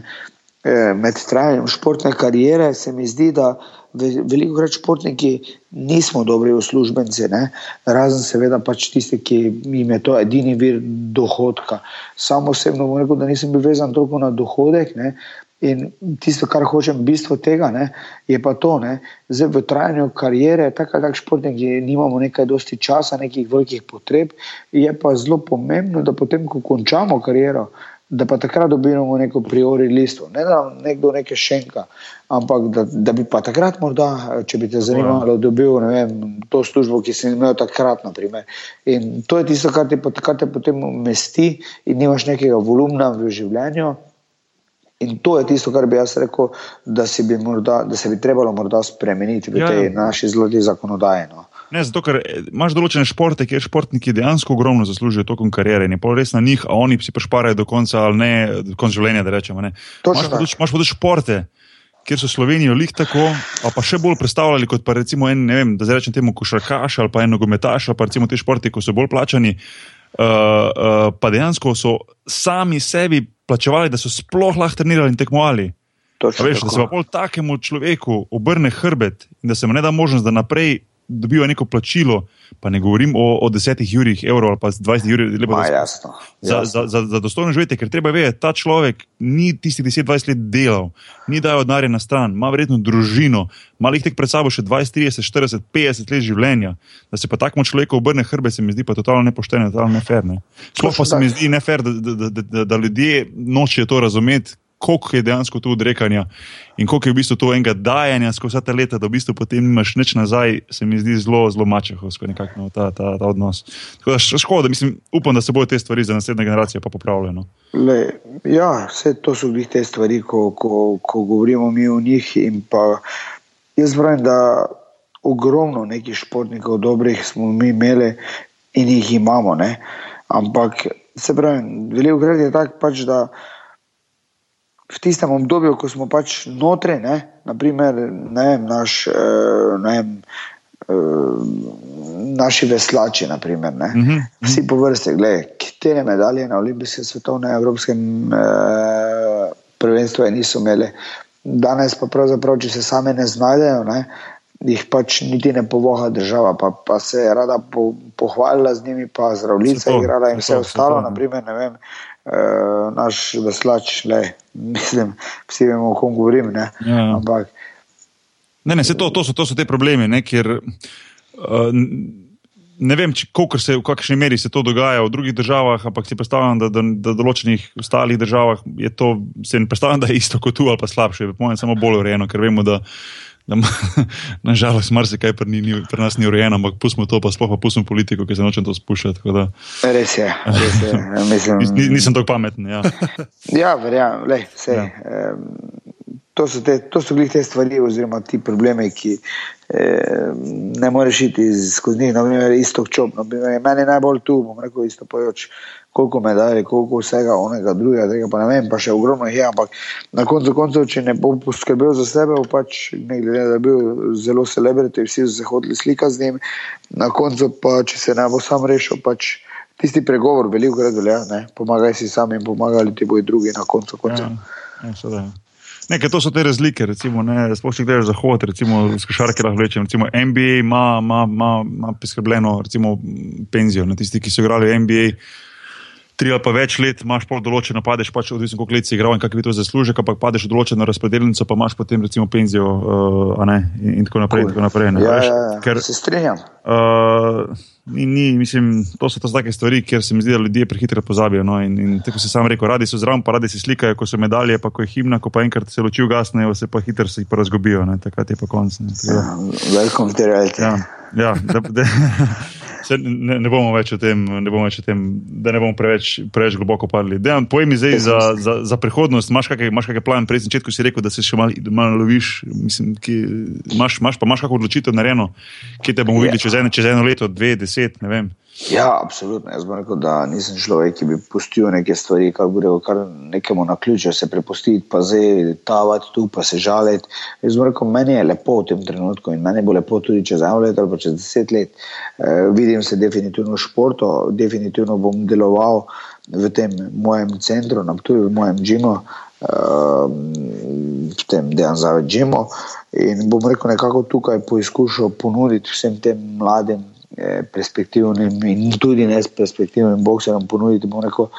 med trajanjem športne kariere se mi zdi, da veliko krat športniki nismo dobri uslužbenci, ne? razen seveda pač tisti, ki jim je to edini vir dohodka. Samo osebno bom rekel, da nisem bil vezan toliko na dohodek. Ne? In tisto, kar hočem, bistvo tega ne, je pa to, da v trajanju karijere, tako tako športniki, nimamo nekaj dosti časa, nekih velikih potreb. Je pa zelo pomembno, da potem, ko končamo kariero, da pa takrat dobimo neko priori listo, ne da nekdo nekaj šenka, ampak da, da bi pa takrat, morda, če bi te zanimalo, dobil vem, to službo, ki si imel takrat. Naprimer. In to je tisto, kar te, kar te potem umesti, in nimaš nekega volumna v življenju. In to je tisto, kar bi jaz rekel, da, bi morda, da se bi trebalo morda spremeniti v ja. tej naši zloti zakonodaji. No. Ne, zato, ker eh, imaš določene športe, kjer športniki dejansko ogromno zaslužijo tokom kariere in je pol res na njih, a oni si pa šparajo do konca ali ne, do konca življenja, da rečemo. Imaš pa, pa tudi športe, kjer so Slovenijo lih tako, a pa še bolj predstavljali kot pa recimo en, ne vem, da zdaj rečem temu košarkaš ali pa en nogometaš ali pa recimo te športe, ko so bolj plačani, uh, uh, pa dejansko so sami sebi plačevali, da so sploh lahko trenirali in tekmovali. Veš, da se pa pol takemu človeku obrne hrbet in da se mu ne da možnost, da naprej dobivajo neko plačilo, pa ne govorim o, o 10 jurih evrov ali pa 20 jurih, lepo, Ma, jasno, za, jasno. Za, za, za dostojno živetje, ker treba vedeti, ta človek ni tistih 10-20 let delal, ni dajal denarja na stran, ima verjetno družino, ima jih tek pred sabo še 20, 30, 40, 50 let življenja. Da se pa takemu človeku obrne hrbet, se mi zdi pa totalno nepošteno, totalno neferne. Sploh pa se mi zdi nefer, da, da, da, da, da ljudje nočejo to razumeti Koliko je dejansko tu odrekanja in koliko je v bistvu to enega dajanja skozi vsa ta leta, da v bistvu potem nimaš nič nazaj, se mi zdi zelo, zelo mačehovsko nekako no, ta, ta, ta odnos. Tako da škoda, mislim, upam, da se bodo te stvari za naslednje generacije pa popravile. No. Le, ja, vse to so glih te stvari, ko, ko, ko govorimo mi o njih. in pa Jaz pravim, da ogromno nekih športnikov dobrih smo mi imeli in jih imamo. Ne? Ampak se pravi, veliko krat je tako, pač, da v tistem obdobju, ko smo pač notri, ne, naprimer, ne vem, naš, eh, ne vem, eh, naši veslači, naprimer, ne, Mhm, vsi po vrsti, gledaj, katere medalje na olimpijskem, svetovnem, evropskem eh, prvenstvu niso imeli. Danes pa pravzaprav, če se same ne znajdejo, ne, jih pač niti ne povoha država, pa, pa se je rada po, pohvalila z njimi, pa zdravljica igrala in se vse to, ostalo, to. naprimer, vem, eh, naš veslač, le, mislim, vsi vemo, o kom govorim, ne, Ja. ampak Ne, ne, se to, to, so, to so te problemi, ne, ker uh, ne vem, če, kolikor se, v kakšni meri se to dogaja v drugih državah, ampak si predstavljam, da, da, da v določenih ostalih državah je to, se ne predstavljam, da je isto kot tu ali pa slabše, po mojem, samo bolj urejeno, ker vemo, da. ma- Nažalost, marsikaj pri, ni, pri nas ni urejeno, ampak pustimo to, pa sploh pa pustimo politiko, ki se nočem to spuščati. Da, res je, res je, mislim, nis, ni- nisem tako pameten. Ja. Ja, verjamem, vse. Ja. Ja. To so, te, to so glih te stvari, oziroma ti problemi, ki eh, ne moreš iti skozi njih. Naprimer, isto čop. Naprimer, meni je najbolj tu, bom rekel, isto pojoč, koliko medalj, koliko vsega, onega, drugega, tega pa ne vem, pa še ogromno jih je. Ampak na koncu koncev, če ne bo poskrbel za sebe, bo pač ne glede, da je bil zelo celebrity, vsi so se hoteli slikati z njim, na koncu pa, če se ne bo sam rešil, pač. Tisti pregovor, veliko krat velja, ne, pomagaj si sam in pomagali ti bojo drugi na koncu. koncev. Ja, ja, seveda. Ne, ker to so te razlike. Recimo, ne, sploh če gledaš zahod, recimo z košarke lahko rečem. Recimo NBA ima, ima, ima, ima priskrbljeno recimo, penzijo. Ne, tisti, ki so igrali NBA tri ali pa več let, imaš pol določeno, padeš pač odvisno, koliko let si igral in kakšen je to zaslužek, ampak padeš v določeno razpredelnico, pa imaš potem recimo penzijo uh, a ne, in, in tako naprej. In tako naprej ne, Ja, veš, ja, ja, ker, se strinjam. Uh, ni, ni, mislim, to so to so take stvari, kjer se mi zdi, da ljudje prehitro pozabijo. No? In, in tako si sam rekel, radi so zraven, pa radi si slikajo, ko so medalje, pa ko je himna, ko pa enkrat se luči ugasnejo, se pa hitro se jih ne? takrat je pa konc. Ne? Da- Welcome to reality. Ja, ja, da, da, se, ne, ne, bomo več o tem, ne bomo več o tem, da ne bomo preveč, preveč globoko padli. Dejan, povej mi zdaj za, za, za prihodnost, imaš kakšen plan? Prej na začetku si rekel, da se še malo mal loviš, mislim, ki, imaš, imaš, pa imaš kakšno odločitev narejeno, kje te bomo Ja. videli čez eno, čez eno leto, dve, deset, ne vem. Ja, absolutno. Jaz bom rekel, da nisem človek, ki bi pustil neke stvari, kako bi rekel, kar nekemu na ključu, se prepustiti, pa zdaj tavati tu, pa se žaliti. Jaz bom rekel, meni je lepo v tem trenutku in meni bo lepo tudi čez eno leto ali pa čez deset let. E, vidim se definitivno v športu, definitivno bom deloval v tem mojem centru, na Ptuju, v mojem džimu. Uh, v tem dejansko džimu, in bom rekel, nekako tukaj poizkušal ponuditi vsem tem mladim eh, perspektivnim in tudi nesperspektivnim bokserjem ponuditi bom rekel,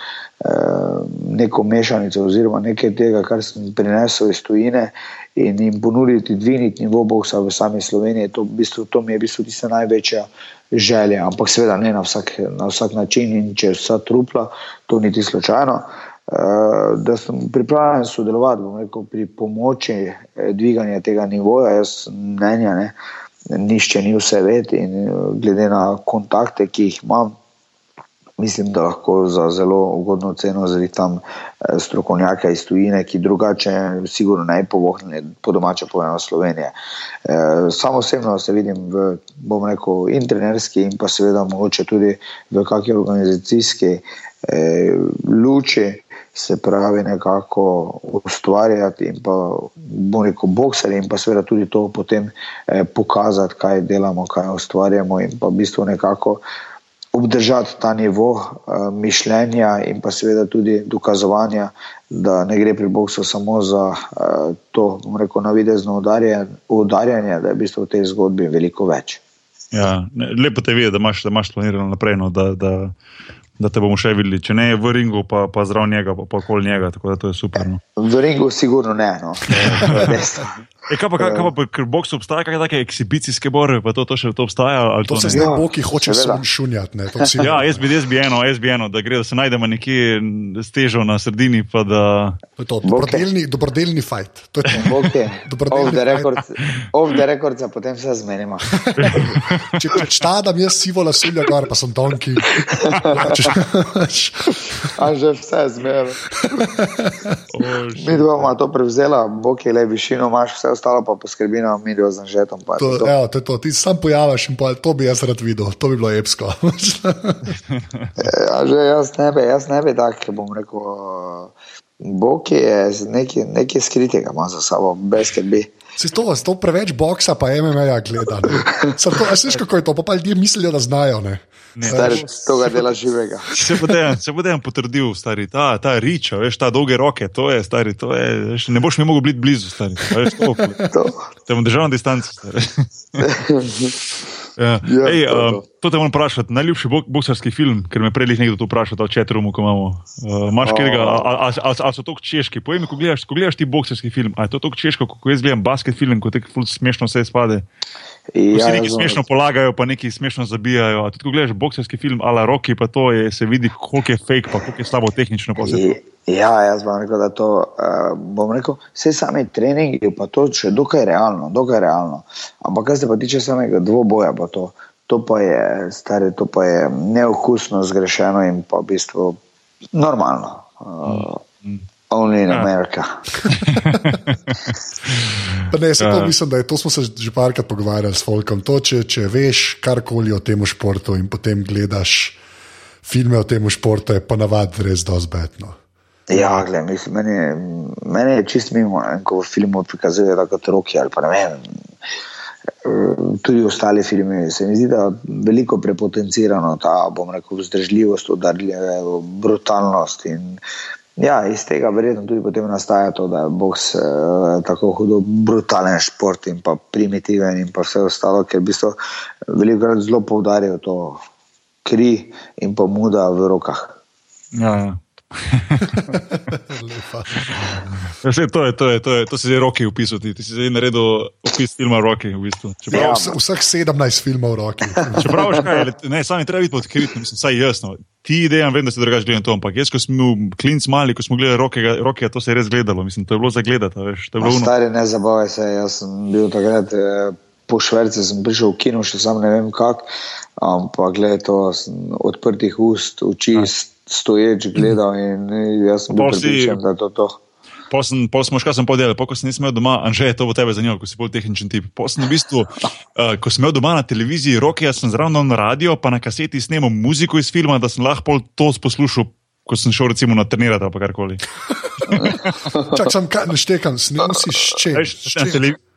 eh, neko mešanico oziroma nekaj tega, kar sem prinesel iz tujine in jim ponuditi dvigniti nivo boksa v sami Sloveniji. To, v bistvu, to mi je v bistvu tista največja želja, ampak seveda ne na vsak, na vsak način in če vsa trupla, to niti slučajno. Uh, da sem pripravljen sodelovati rekel, pri pomoči eh, dviganja tega nivoja, jaz mnenja, ne, nišče ni vse ved in eh, glede na kontakte, ki jih imam, mislim, da lahko za zelo ugodno ceno zritam eh, strokovnjake iz tujine, ki drugače sigurno ne povohnili po domače povedano Slovenije. Eh, Samo osebno se vidim v, bom rekel, in trenerski in pa seveda mogoče tudi v kakšni organizacijski eh, luči se pravi nekako ustvarjati in pa bom rekel bokserji in pa seveda tudi to potem eh, pokazati, kaj delamo, kaj ustvarjamo in pa v bistvu nekako obdržati ta nivo uh, mišljenja in pa seveda tudi dokazovanja, da ne gre pri boksu samo za uh, to, bom rekel, navidezno udarjanje, da je v bistvu v tej zgodbi veliko več. Ja, lepo te vidi, da imaš, da imaš planirano naprej, no, da, da, da te bomo še videli. Če ne v ringu, pa, pa zraven njega, pa, pa okoli njega. Tako da to je super. No. V ringu, sigurno ne. No. E, kaj pa, kaj, kaj pa, ker boks obstaja, kakšne take ekshibicijske borbe, pa to, to še to obstaja? ali To to se zdaj Ja, boki hoče šunjati. ne, si- Ja, jaz bi, jaz bi eno, jaz bi eno, da gre, da se najdemo nekje stežo na sredini, pa da. To je to, dobrodelni, dobrodelni fight. To je to. Okay. Dobrodelni Off the record, off the record, za potem se zmenimo. Če, če štadam jaz sivo lasulja gor, pa sem donki. Ja, A že vse zmerno. Oh, Mi bomo to prevzela, bok je le višino, imaš vse ostalo pa poskrbi na milijo z žetom. pa je to, to to. evo, to, je to. Ti sam pojaviš in pa, to bi jaz rad videl, to bi bilo epsko. Ja, že jaz ne bi, jaz ne bi tako, bom rekel. Bog je nekaj, nekaj skritega, ima za sabo, brez skrbi. Se to, to preveč boksa, pa MMA-ja gleda. ne. Samo to, a sliš, kako je to, pa, pa ljudje mislijo, da znajo. Ne? Stari, to ga dela živega. Se bo dejan, se bo dejan potrdil, stari, ta, ta riča, veš, ta dolge roke, to je, stari, to je, veš, ne boš mi mogel biti blizu, stari, veš, to, To. te bom držal na distanci, stari. Ja. Ja, Ej, to um, to. to te moram vprašati, najljubši bok, boksarski film, ker me prej nekdo to vprašal, ta v četrumu, ko imamo. Uh, a, a, a, a so to češki? Povej mi, ko gledaš, ko gledaš ti boksarski film, a je to tako češko, kot jaz gledam basket film, ko te smešno vse spade. Vsi Ja, neki razumem. smešno polagajo, pa neki smešno zabijajo. A tudi, ko gledaš boksarski film, ala Rocky, pa to je, se vidi, koliko je fake, pa koliko je slabo tehnično. I- Ja, jaz bom rekel, da to, uh, bom rekel, vse sami treningi, pa to še dokaj realno, dokaj realno. Ampak kar se pa tiče samega dvoboja, pa to, to pa je, stari, to pa je neokusno, zgrešeno in pa v bistvu normalno. Uh, only in Ja. America. Pa Ne, se to Ja. mislim, da je to smo se že parkrat pogovarjali s Folkom. To, če, če veš karkoli o tem športu in potem gledaš filme o tem športu, je ponavadi res dozbetno. Ja, gled, mislim, meni, je- meni je čist mimo, ne, ko v filmu prikazuje tako roki ali pa ne vem. Tudi ostali filmi, se mi zdi, da je veliko prepotencirano ta, bom rekel, vzdržljivost, udarljive, brutalnost. In, ja, iz tega verjetno tudi potem nastaja to, da je boks eh, tako hudo brutalen šport in pa primitiven in pa vse ostalo, ker v bistvu veliko krat zelo poudarijo to kri in pa muda v rokah. Ja, ja. Ja, to, je, to, je, to, je, to si zdaj roki opisal, ti, ti si zdaj naredil opis filma Rocky. V bistvu. Ja, Čeprav, vse- vseh 17 filmov roki. čeprav veš kaj, le- ne, sami treba biti odkrit, mislim, saj jasno. Ti dejan, vem, da se drugače gledam to, ampak jaz, ko smo klinc mali, ko smo gledali Rockyja, Rockyja, to se je res gledalo, mislim, to je bilo za gledati, a veš, to je Ma bilo uno. Stari, ne zabavaj se, jaz sem bil takrat eh, po Šverci, sem prišel v kino, še sam ne vem kako, ampak gledaj to, sem odprtih ust, oči stoječ gledal in jaz sem bil pripričan, da je to to. Pol sem, pol smo škar sem podelal, pol ko sem nisem imel doma, Anže, to bo tebe zanimalo, ko si bolj tehničen tip. Pol sem v bistvu, uh, ko sem imel doma na televiziji roke, jaz sem zraven na radio, pa na kaseti snemal muziko iz filma, da sem lahko to poslušal, ko sem šel recimo na trenirati ali pa karkoli. Čak, sem kaj, ne štekam, snem si šče.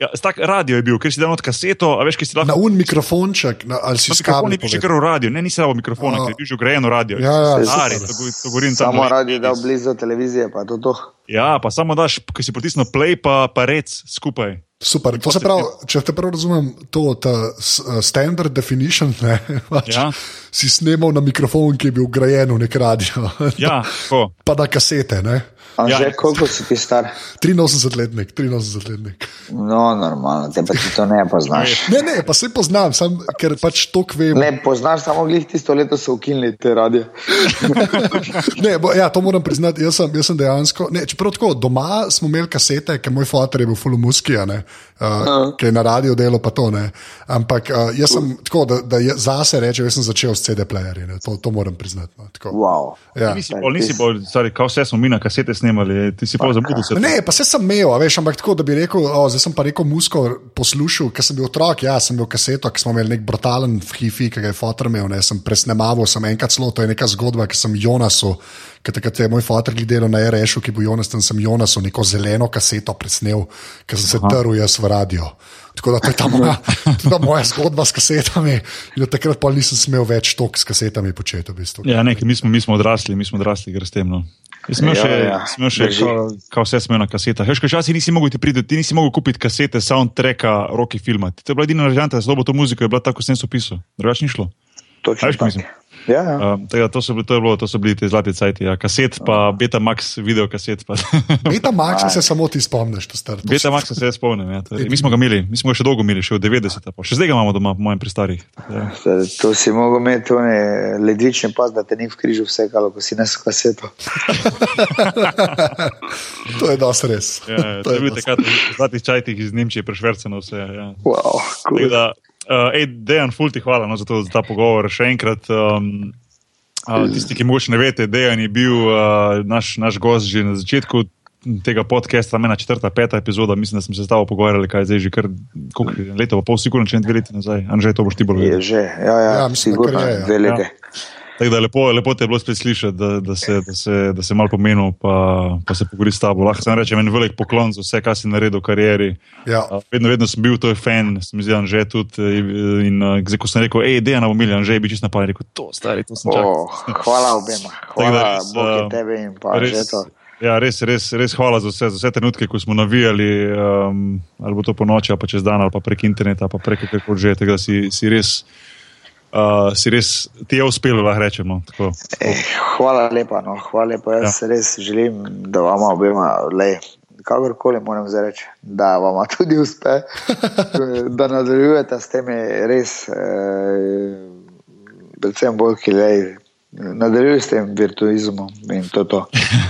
Ja, tak radio je bil, ker si dal kaseto, a veš, ki si lahko. Na un mikrofonček, na, ali si No, s mikrofon kabli je bil že povezan. kar v radio, ne, nisi rabo mikrofona, A. ker je bil že ugrajeno radio. Ja, ja, Stari, to, to govorim tam. Samo no, radi, da blizu televizije, pa je to to. Ja, pa samo daš, ko si pritisnil play, pa, pa rec skupaj. Super. To se pravi, če te prav razumem, to ta s- uh, standard definition, ne, pač, Ja. si snemal na mikrofon, ki je bil ugrajen v nek radio, Ja, tako. pa na kasete. Ne? Anže, Ja. koliko si ti star? 83-letnik, 83-letnik. No, normalno, te pa ti to ne poznaš. Ne, ne, pa se poznam, sam, ker pač to vem. Ne poznaš, samo glih tisto leto so ukinili te radije. Ne, bo, ja, to moram priznati. Jaz sem, jaz sem dejansko. Ne, čeprav tako, doma smo imeli kasete, ker moj fotor je bil fulumuski, uh, uh. ki je na radiju delo, pa to ne. Ampak uh, jaz sem tako, da, da je- zase rečem, jaz sem začel s CD-plejerji. ne, To, to moram priznati. No, tako. Wow. ja. Nisi bolj, nisi bolj, stari, kao vse smo mi na kasete snemali, ti si pa zamudil se. Ne, pa se sem imel, veš, ampak tako, da bi rekel, o, zdaj sem pa rekel musko poslušal, ker sem bil otrok, ja, sem bil kaseto, ki smo imeli nek brutalen hifi, ki ga je fotor imel, ne, sem presnemaval, sem enkrat celo, to je neka zgodba, ki sem Jonasu, ker takrat je moj fotor gledal na RŠ, ki bo Jonas, tam sem Jonas, neko zeleno kaseto presnel, ker sem se trl jaz v radio. Tako da to je ta moja, ta moja zgodba s kasetami. In takrat pa nisem smel več tok s kasetami početi. V bistvu. Ja, nekaj, mi, smo, mi smo odrasli, mi smo odrasli, gre s tem. No. Smo Ja, še, ja, smo še drži. kao, kao vse smo na kasetah. Veš, časi nisi mogel ti priti, ti nisi mogel kupiti kasete, soundtracka, roki filma. To je bila edina varianta, za to muziko je bila tako, kot sem se opisal. Drugače ni šlo. Točno veš, mislim? Ja, ja. Um, tega, to, so bili, to, je bilo, to so bili ti zlati cajti. Ja. Kaset, pa Betamax, video kaset. Pa. Beta Max se samo ti spomniš, to star. to si- Betamax se jaz spomnim. Ja. To je- Mi smo ga imeli, mi smo ga še dolgo imeli, še od 90. Pa. Še zdaj ga imamo doma, po mojem, pri starih. Tako Zdaj, To si mogel imeti ledvični pas, da te ni v križu vsekalo, ko si nesel kaseto. To je dosti res. Ja, ja, to je bil takrat v zlatih čajtih iz Nemčije, prešverceno vse. Ja. Wow, Tako cool. Da, uh, ej, Dejan, ful ti hvala no, za, to, za ta pogovor. Še enkrat, um, uh, tisti, ki mogoče ne veste, Dejan je bil uh, naš, naš gost že na začetku. Tega podcasta, mena četrta, peta epizoda, mislim, da smo se s tabo pogovarjali, kaj je zdaj že kar je, leto, pa pol, sigurno, če ne dve leti nazaj. Anže, to boš ti bolj Je vedel. že, ja, ja, Ja, mislim, sigurno, je, ja. dve leti. Tako da lepo, lepo te je bilo spet slišati, da, da, se, da, se, da se malo pomenil, pa, pa se pogovori s tabo. Lahko sem rečem, en velik poklon za vse, kar si naredil v karieri. Ja. A, Vedno, vedno sem bil to fan, se mi zdi, že tudi. eh, In uh, ko sem rekel, hej, Dejan, bomo imeli, že bi čisto napadli, rekel, to stari, to sem čakal. Oh, hvala obema, Tako da hvala res, Bog je tebe in pa res, že to. Ja, res, res, res hvala za vse, za vse trenutke, ko smo navijali, um, ali bo to po noči, ali pa čez dan, ali pa prek interneta, ali pa prek kako že. Da si, si res. Uh, si res, ti je uspelo, lahko rečemo. Tako. Eh, hvala lepa, no, hvala lepa. Jaz ja. res želim, da vama obema, le, kakorkoli moram zdaj reči, da vama tudi uspe, da nadaljujete s temi res, eh, predvsem bolj, ki le. Nadaljuj s tem virtuizmom in to. to.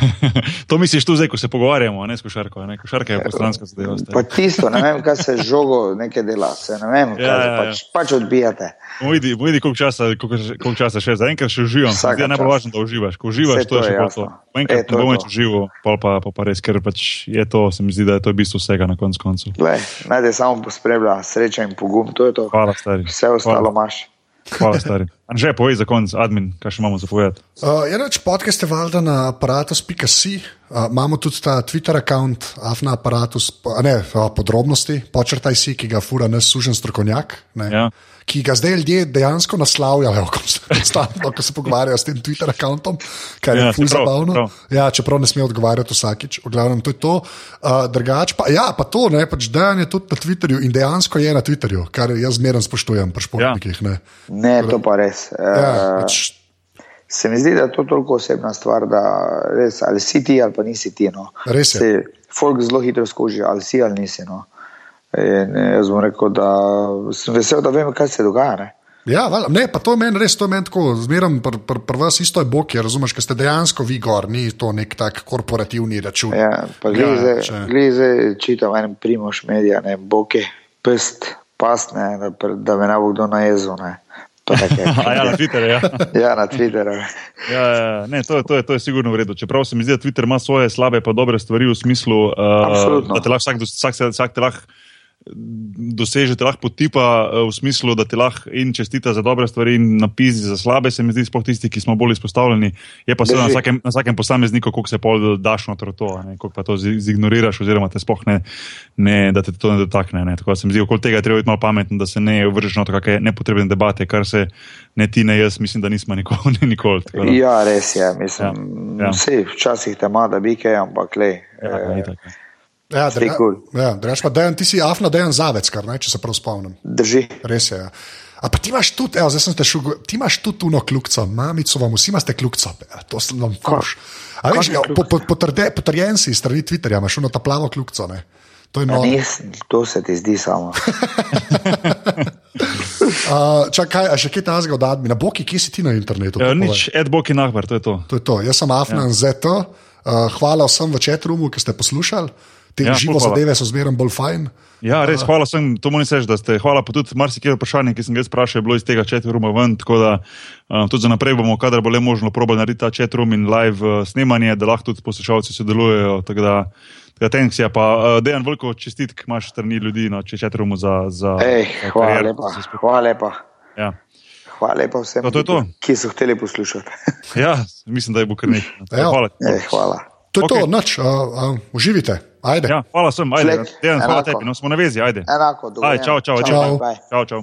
to misliš tu zdaj, ko se pogovarjamo, ne s košarko. Ne? Košarka je postranska zadeva. zdaj. Pa tisto, ne vem, kaj se žogo nekaj dela, se ne vem, kaj Ja, ja, ja, ja. pač, pač odbijate. Bomo videli, koliko časa, koliko, koliko časa še. Zaenkrat še uživam. Zdi je najbolj važno, da uživaš. Ko uživaš, Saj to je to še je to. jasno. Po Enkrat E, to ne je bom to. več užival, pol pa, pa, pa res, ker pač je to, se mi zdi, da je to v bistvu vsega na koncu koncev. Glej, naj te samo pospremlja sreča in pogum, to je to. Hvala, stari. Vse ostalo Hvala, imaš. Hvala stari. Anže, povej za konec, admin, kaj še imamo za povedati. Uh, je reč podcast je valjda na aparatus.com, uh, imamo tudi ta Twitter račun, afna aparatus, ne uh, podrobnosti, počrtaj si, ki ga fura nas sužen strokovnjak. Ne, Ja. Ki ga zdaj ljudje dejansko naslavljajo, konstantno, ko se pogovarjajo s tem Twitter računom, kar je Ja, ja, ful zabavno. prav. Ja, čeprav ne sme odgovarjati vsakič, v glavnem to je to. Uh, drugač pa, ja, pa to, ne, pač Dejan je tudi na Twitterju in dejansko je na Twitterju, kar jaz zmeraj spoštujem pri športnikih. Ja. Ne, to pa res. Ja, Eh, pač, Se mi zdi, da je to toliko osebna stvar, da res ali si ti ali pa nisi ti. No. Res je. Se, folk zelo hitro skoži, ali si ali nisi. No. In eh, jaz bom rekel, da sem vesel, da vem, kaj se dogaja. Ne. Ja, val, ne, pa to je meni res, to je meni tako, zmeraj pri pr, pr vas isto je bok, razumeš, ker ste dejansko vi gor, ni to nek tak korporativni račun. Ja, pa Ja, glize, če- glize čitam en primoš medija, ne, boke, pest, past, ne, da, da me ne bo kdo najezel. Ne. Pa take. A ja, na Twitterju. Ja. ja, na Twitterju. Ja, ja, ja. ne, to, je- to, je, to je sigurno v redu. Čeprav se mi zdi, da Twitter ima svoje slabe in dobre stvari v smislu, uh, Absolutno. da te lahko vsak, vsak, vsak te lahko doseže, te lahko potipa uh, v smislu, da ti lahko in čestita za dobre stvari in napiši za slabe, se mi zdi, sploh tisti, ki smo bolj izpostavljeni. Je pa seveda na vsakem, na vsakem posamezniku, koliko se pol daš v to, koliko pa to zi- zignoriraš, oziroma te sploh ne, ne da te to ne dotakne. Ne. Tako da se mi zdi, okoli tega je treba biti malo pameten, da se ne vržeš na kakšne nepotrebne debate, kar se ne ti, ne jaz, mislim, da nismo nikoli. Ne, nikoli da. Ja, res je. Mislim, Ja, ja. Vse, včasih te ima, da bi kaj, ampak le. Ja, ja, itak, ja. Druga- cool. ja, drugače pa dejan, ti si afna dejan zavec, kar ne, če se prav spomnim. Drži. Res je. Ja. A pa ti imaš tudi, evo, zdaj sem te šel, ti imaš tudi tuno kljukco, mamico vam, vsi imate kljukco, ja, to sem vam koš. A veš, ja, kljukc? po, po, potrde, potrjen si strani Twitterja, imaš ono ta plavo kljukco, ne. To je Ja, noro. nisem, to se ti zdi samo. Uh, čakaj, a še kaj tazga od admina, boki, kje si ti na internetu? Ja, nič, Edbok in Ahbar, to je to. To je to. Jaz sem Afnan ja. ZT, uh, hvala vsem v četrumu, ki ste poslušali. Te Ja, ja, živo zadeve so zmeraj bolj fajn. Ja, res, hvala sem, to moram reči, da ste. Hvala pa tudi marsikaj vprašanje, ki sem ga jaz vprašal, je bilo iz tega chatruma ven, tako da um, tudi za naprej bomo, kadar bo le možno, probali narediti ta chatrum in live uh, snemanje, da lahko tudi poslušalci sodelujejo. Tako da, da thanks, ja, pa uh, dejan veliko čestitk imaš strani ljudi na no, chatrumu za, za, Ej, hvala kariero, lepa. Hvala lepa. Ja. hvala lepa vsem, To, to je to. ki so hteli poslušati. Ja, mislim, da je bo kar nekaj. Evo. Hvala. E, hvala. To je okay. to, noč, uh, uh, uživite. Ajde. Ja, hvala sem, ajde. Dejan, hvala tebi, no smo na vezi, ajde. Enako, Aj, čau, čau, Čau. bye. Čau, čau.